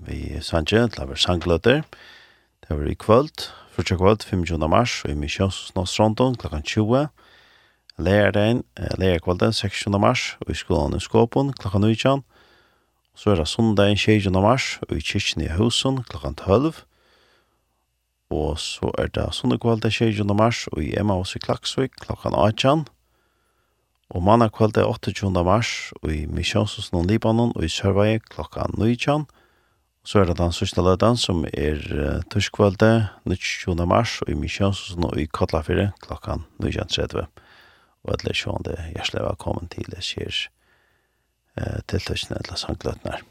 vi sanje, til av sangløter, det var i kvöld, 40 kvöld, 25. mars, og i misjons klokkan 20, lærdagen, lærkvalden 16. mars, og i skolan i Skåpen, klokka 19. Så er det sondagen, 16. mars, og i kyrkjen i Husen, klokka 12. Og så er det sundagkvalden 16. mars, og i Emmaus i Klaksvik, klokka 18. Og mannakvalden 28. mars, og i Misjonshusen og Libanon, og i Sørvei, klokka 19. Så er det den sørste løden, som er uh, tørskvalden 20. mars, og i Misjonshusen og i Kotlafire, klokka 19.30 og alle sjående hjertelig velkommen til det skjer eh, tiltøkene eller sangløtene. her.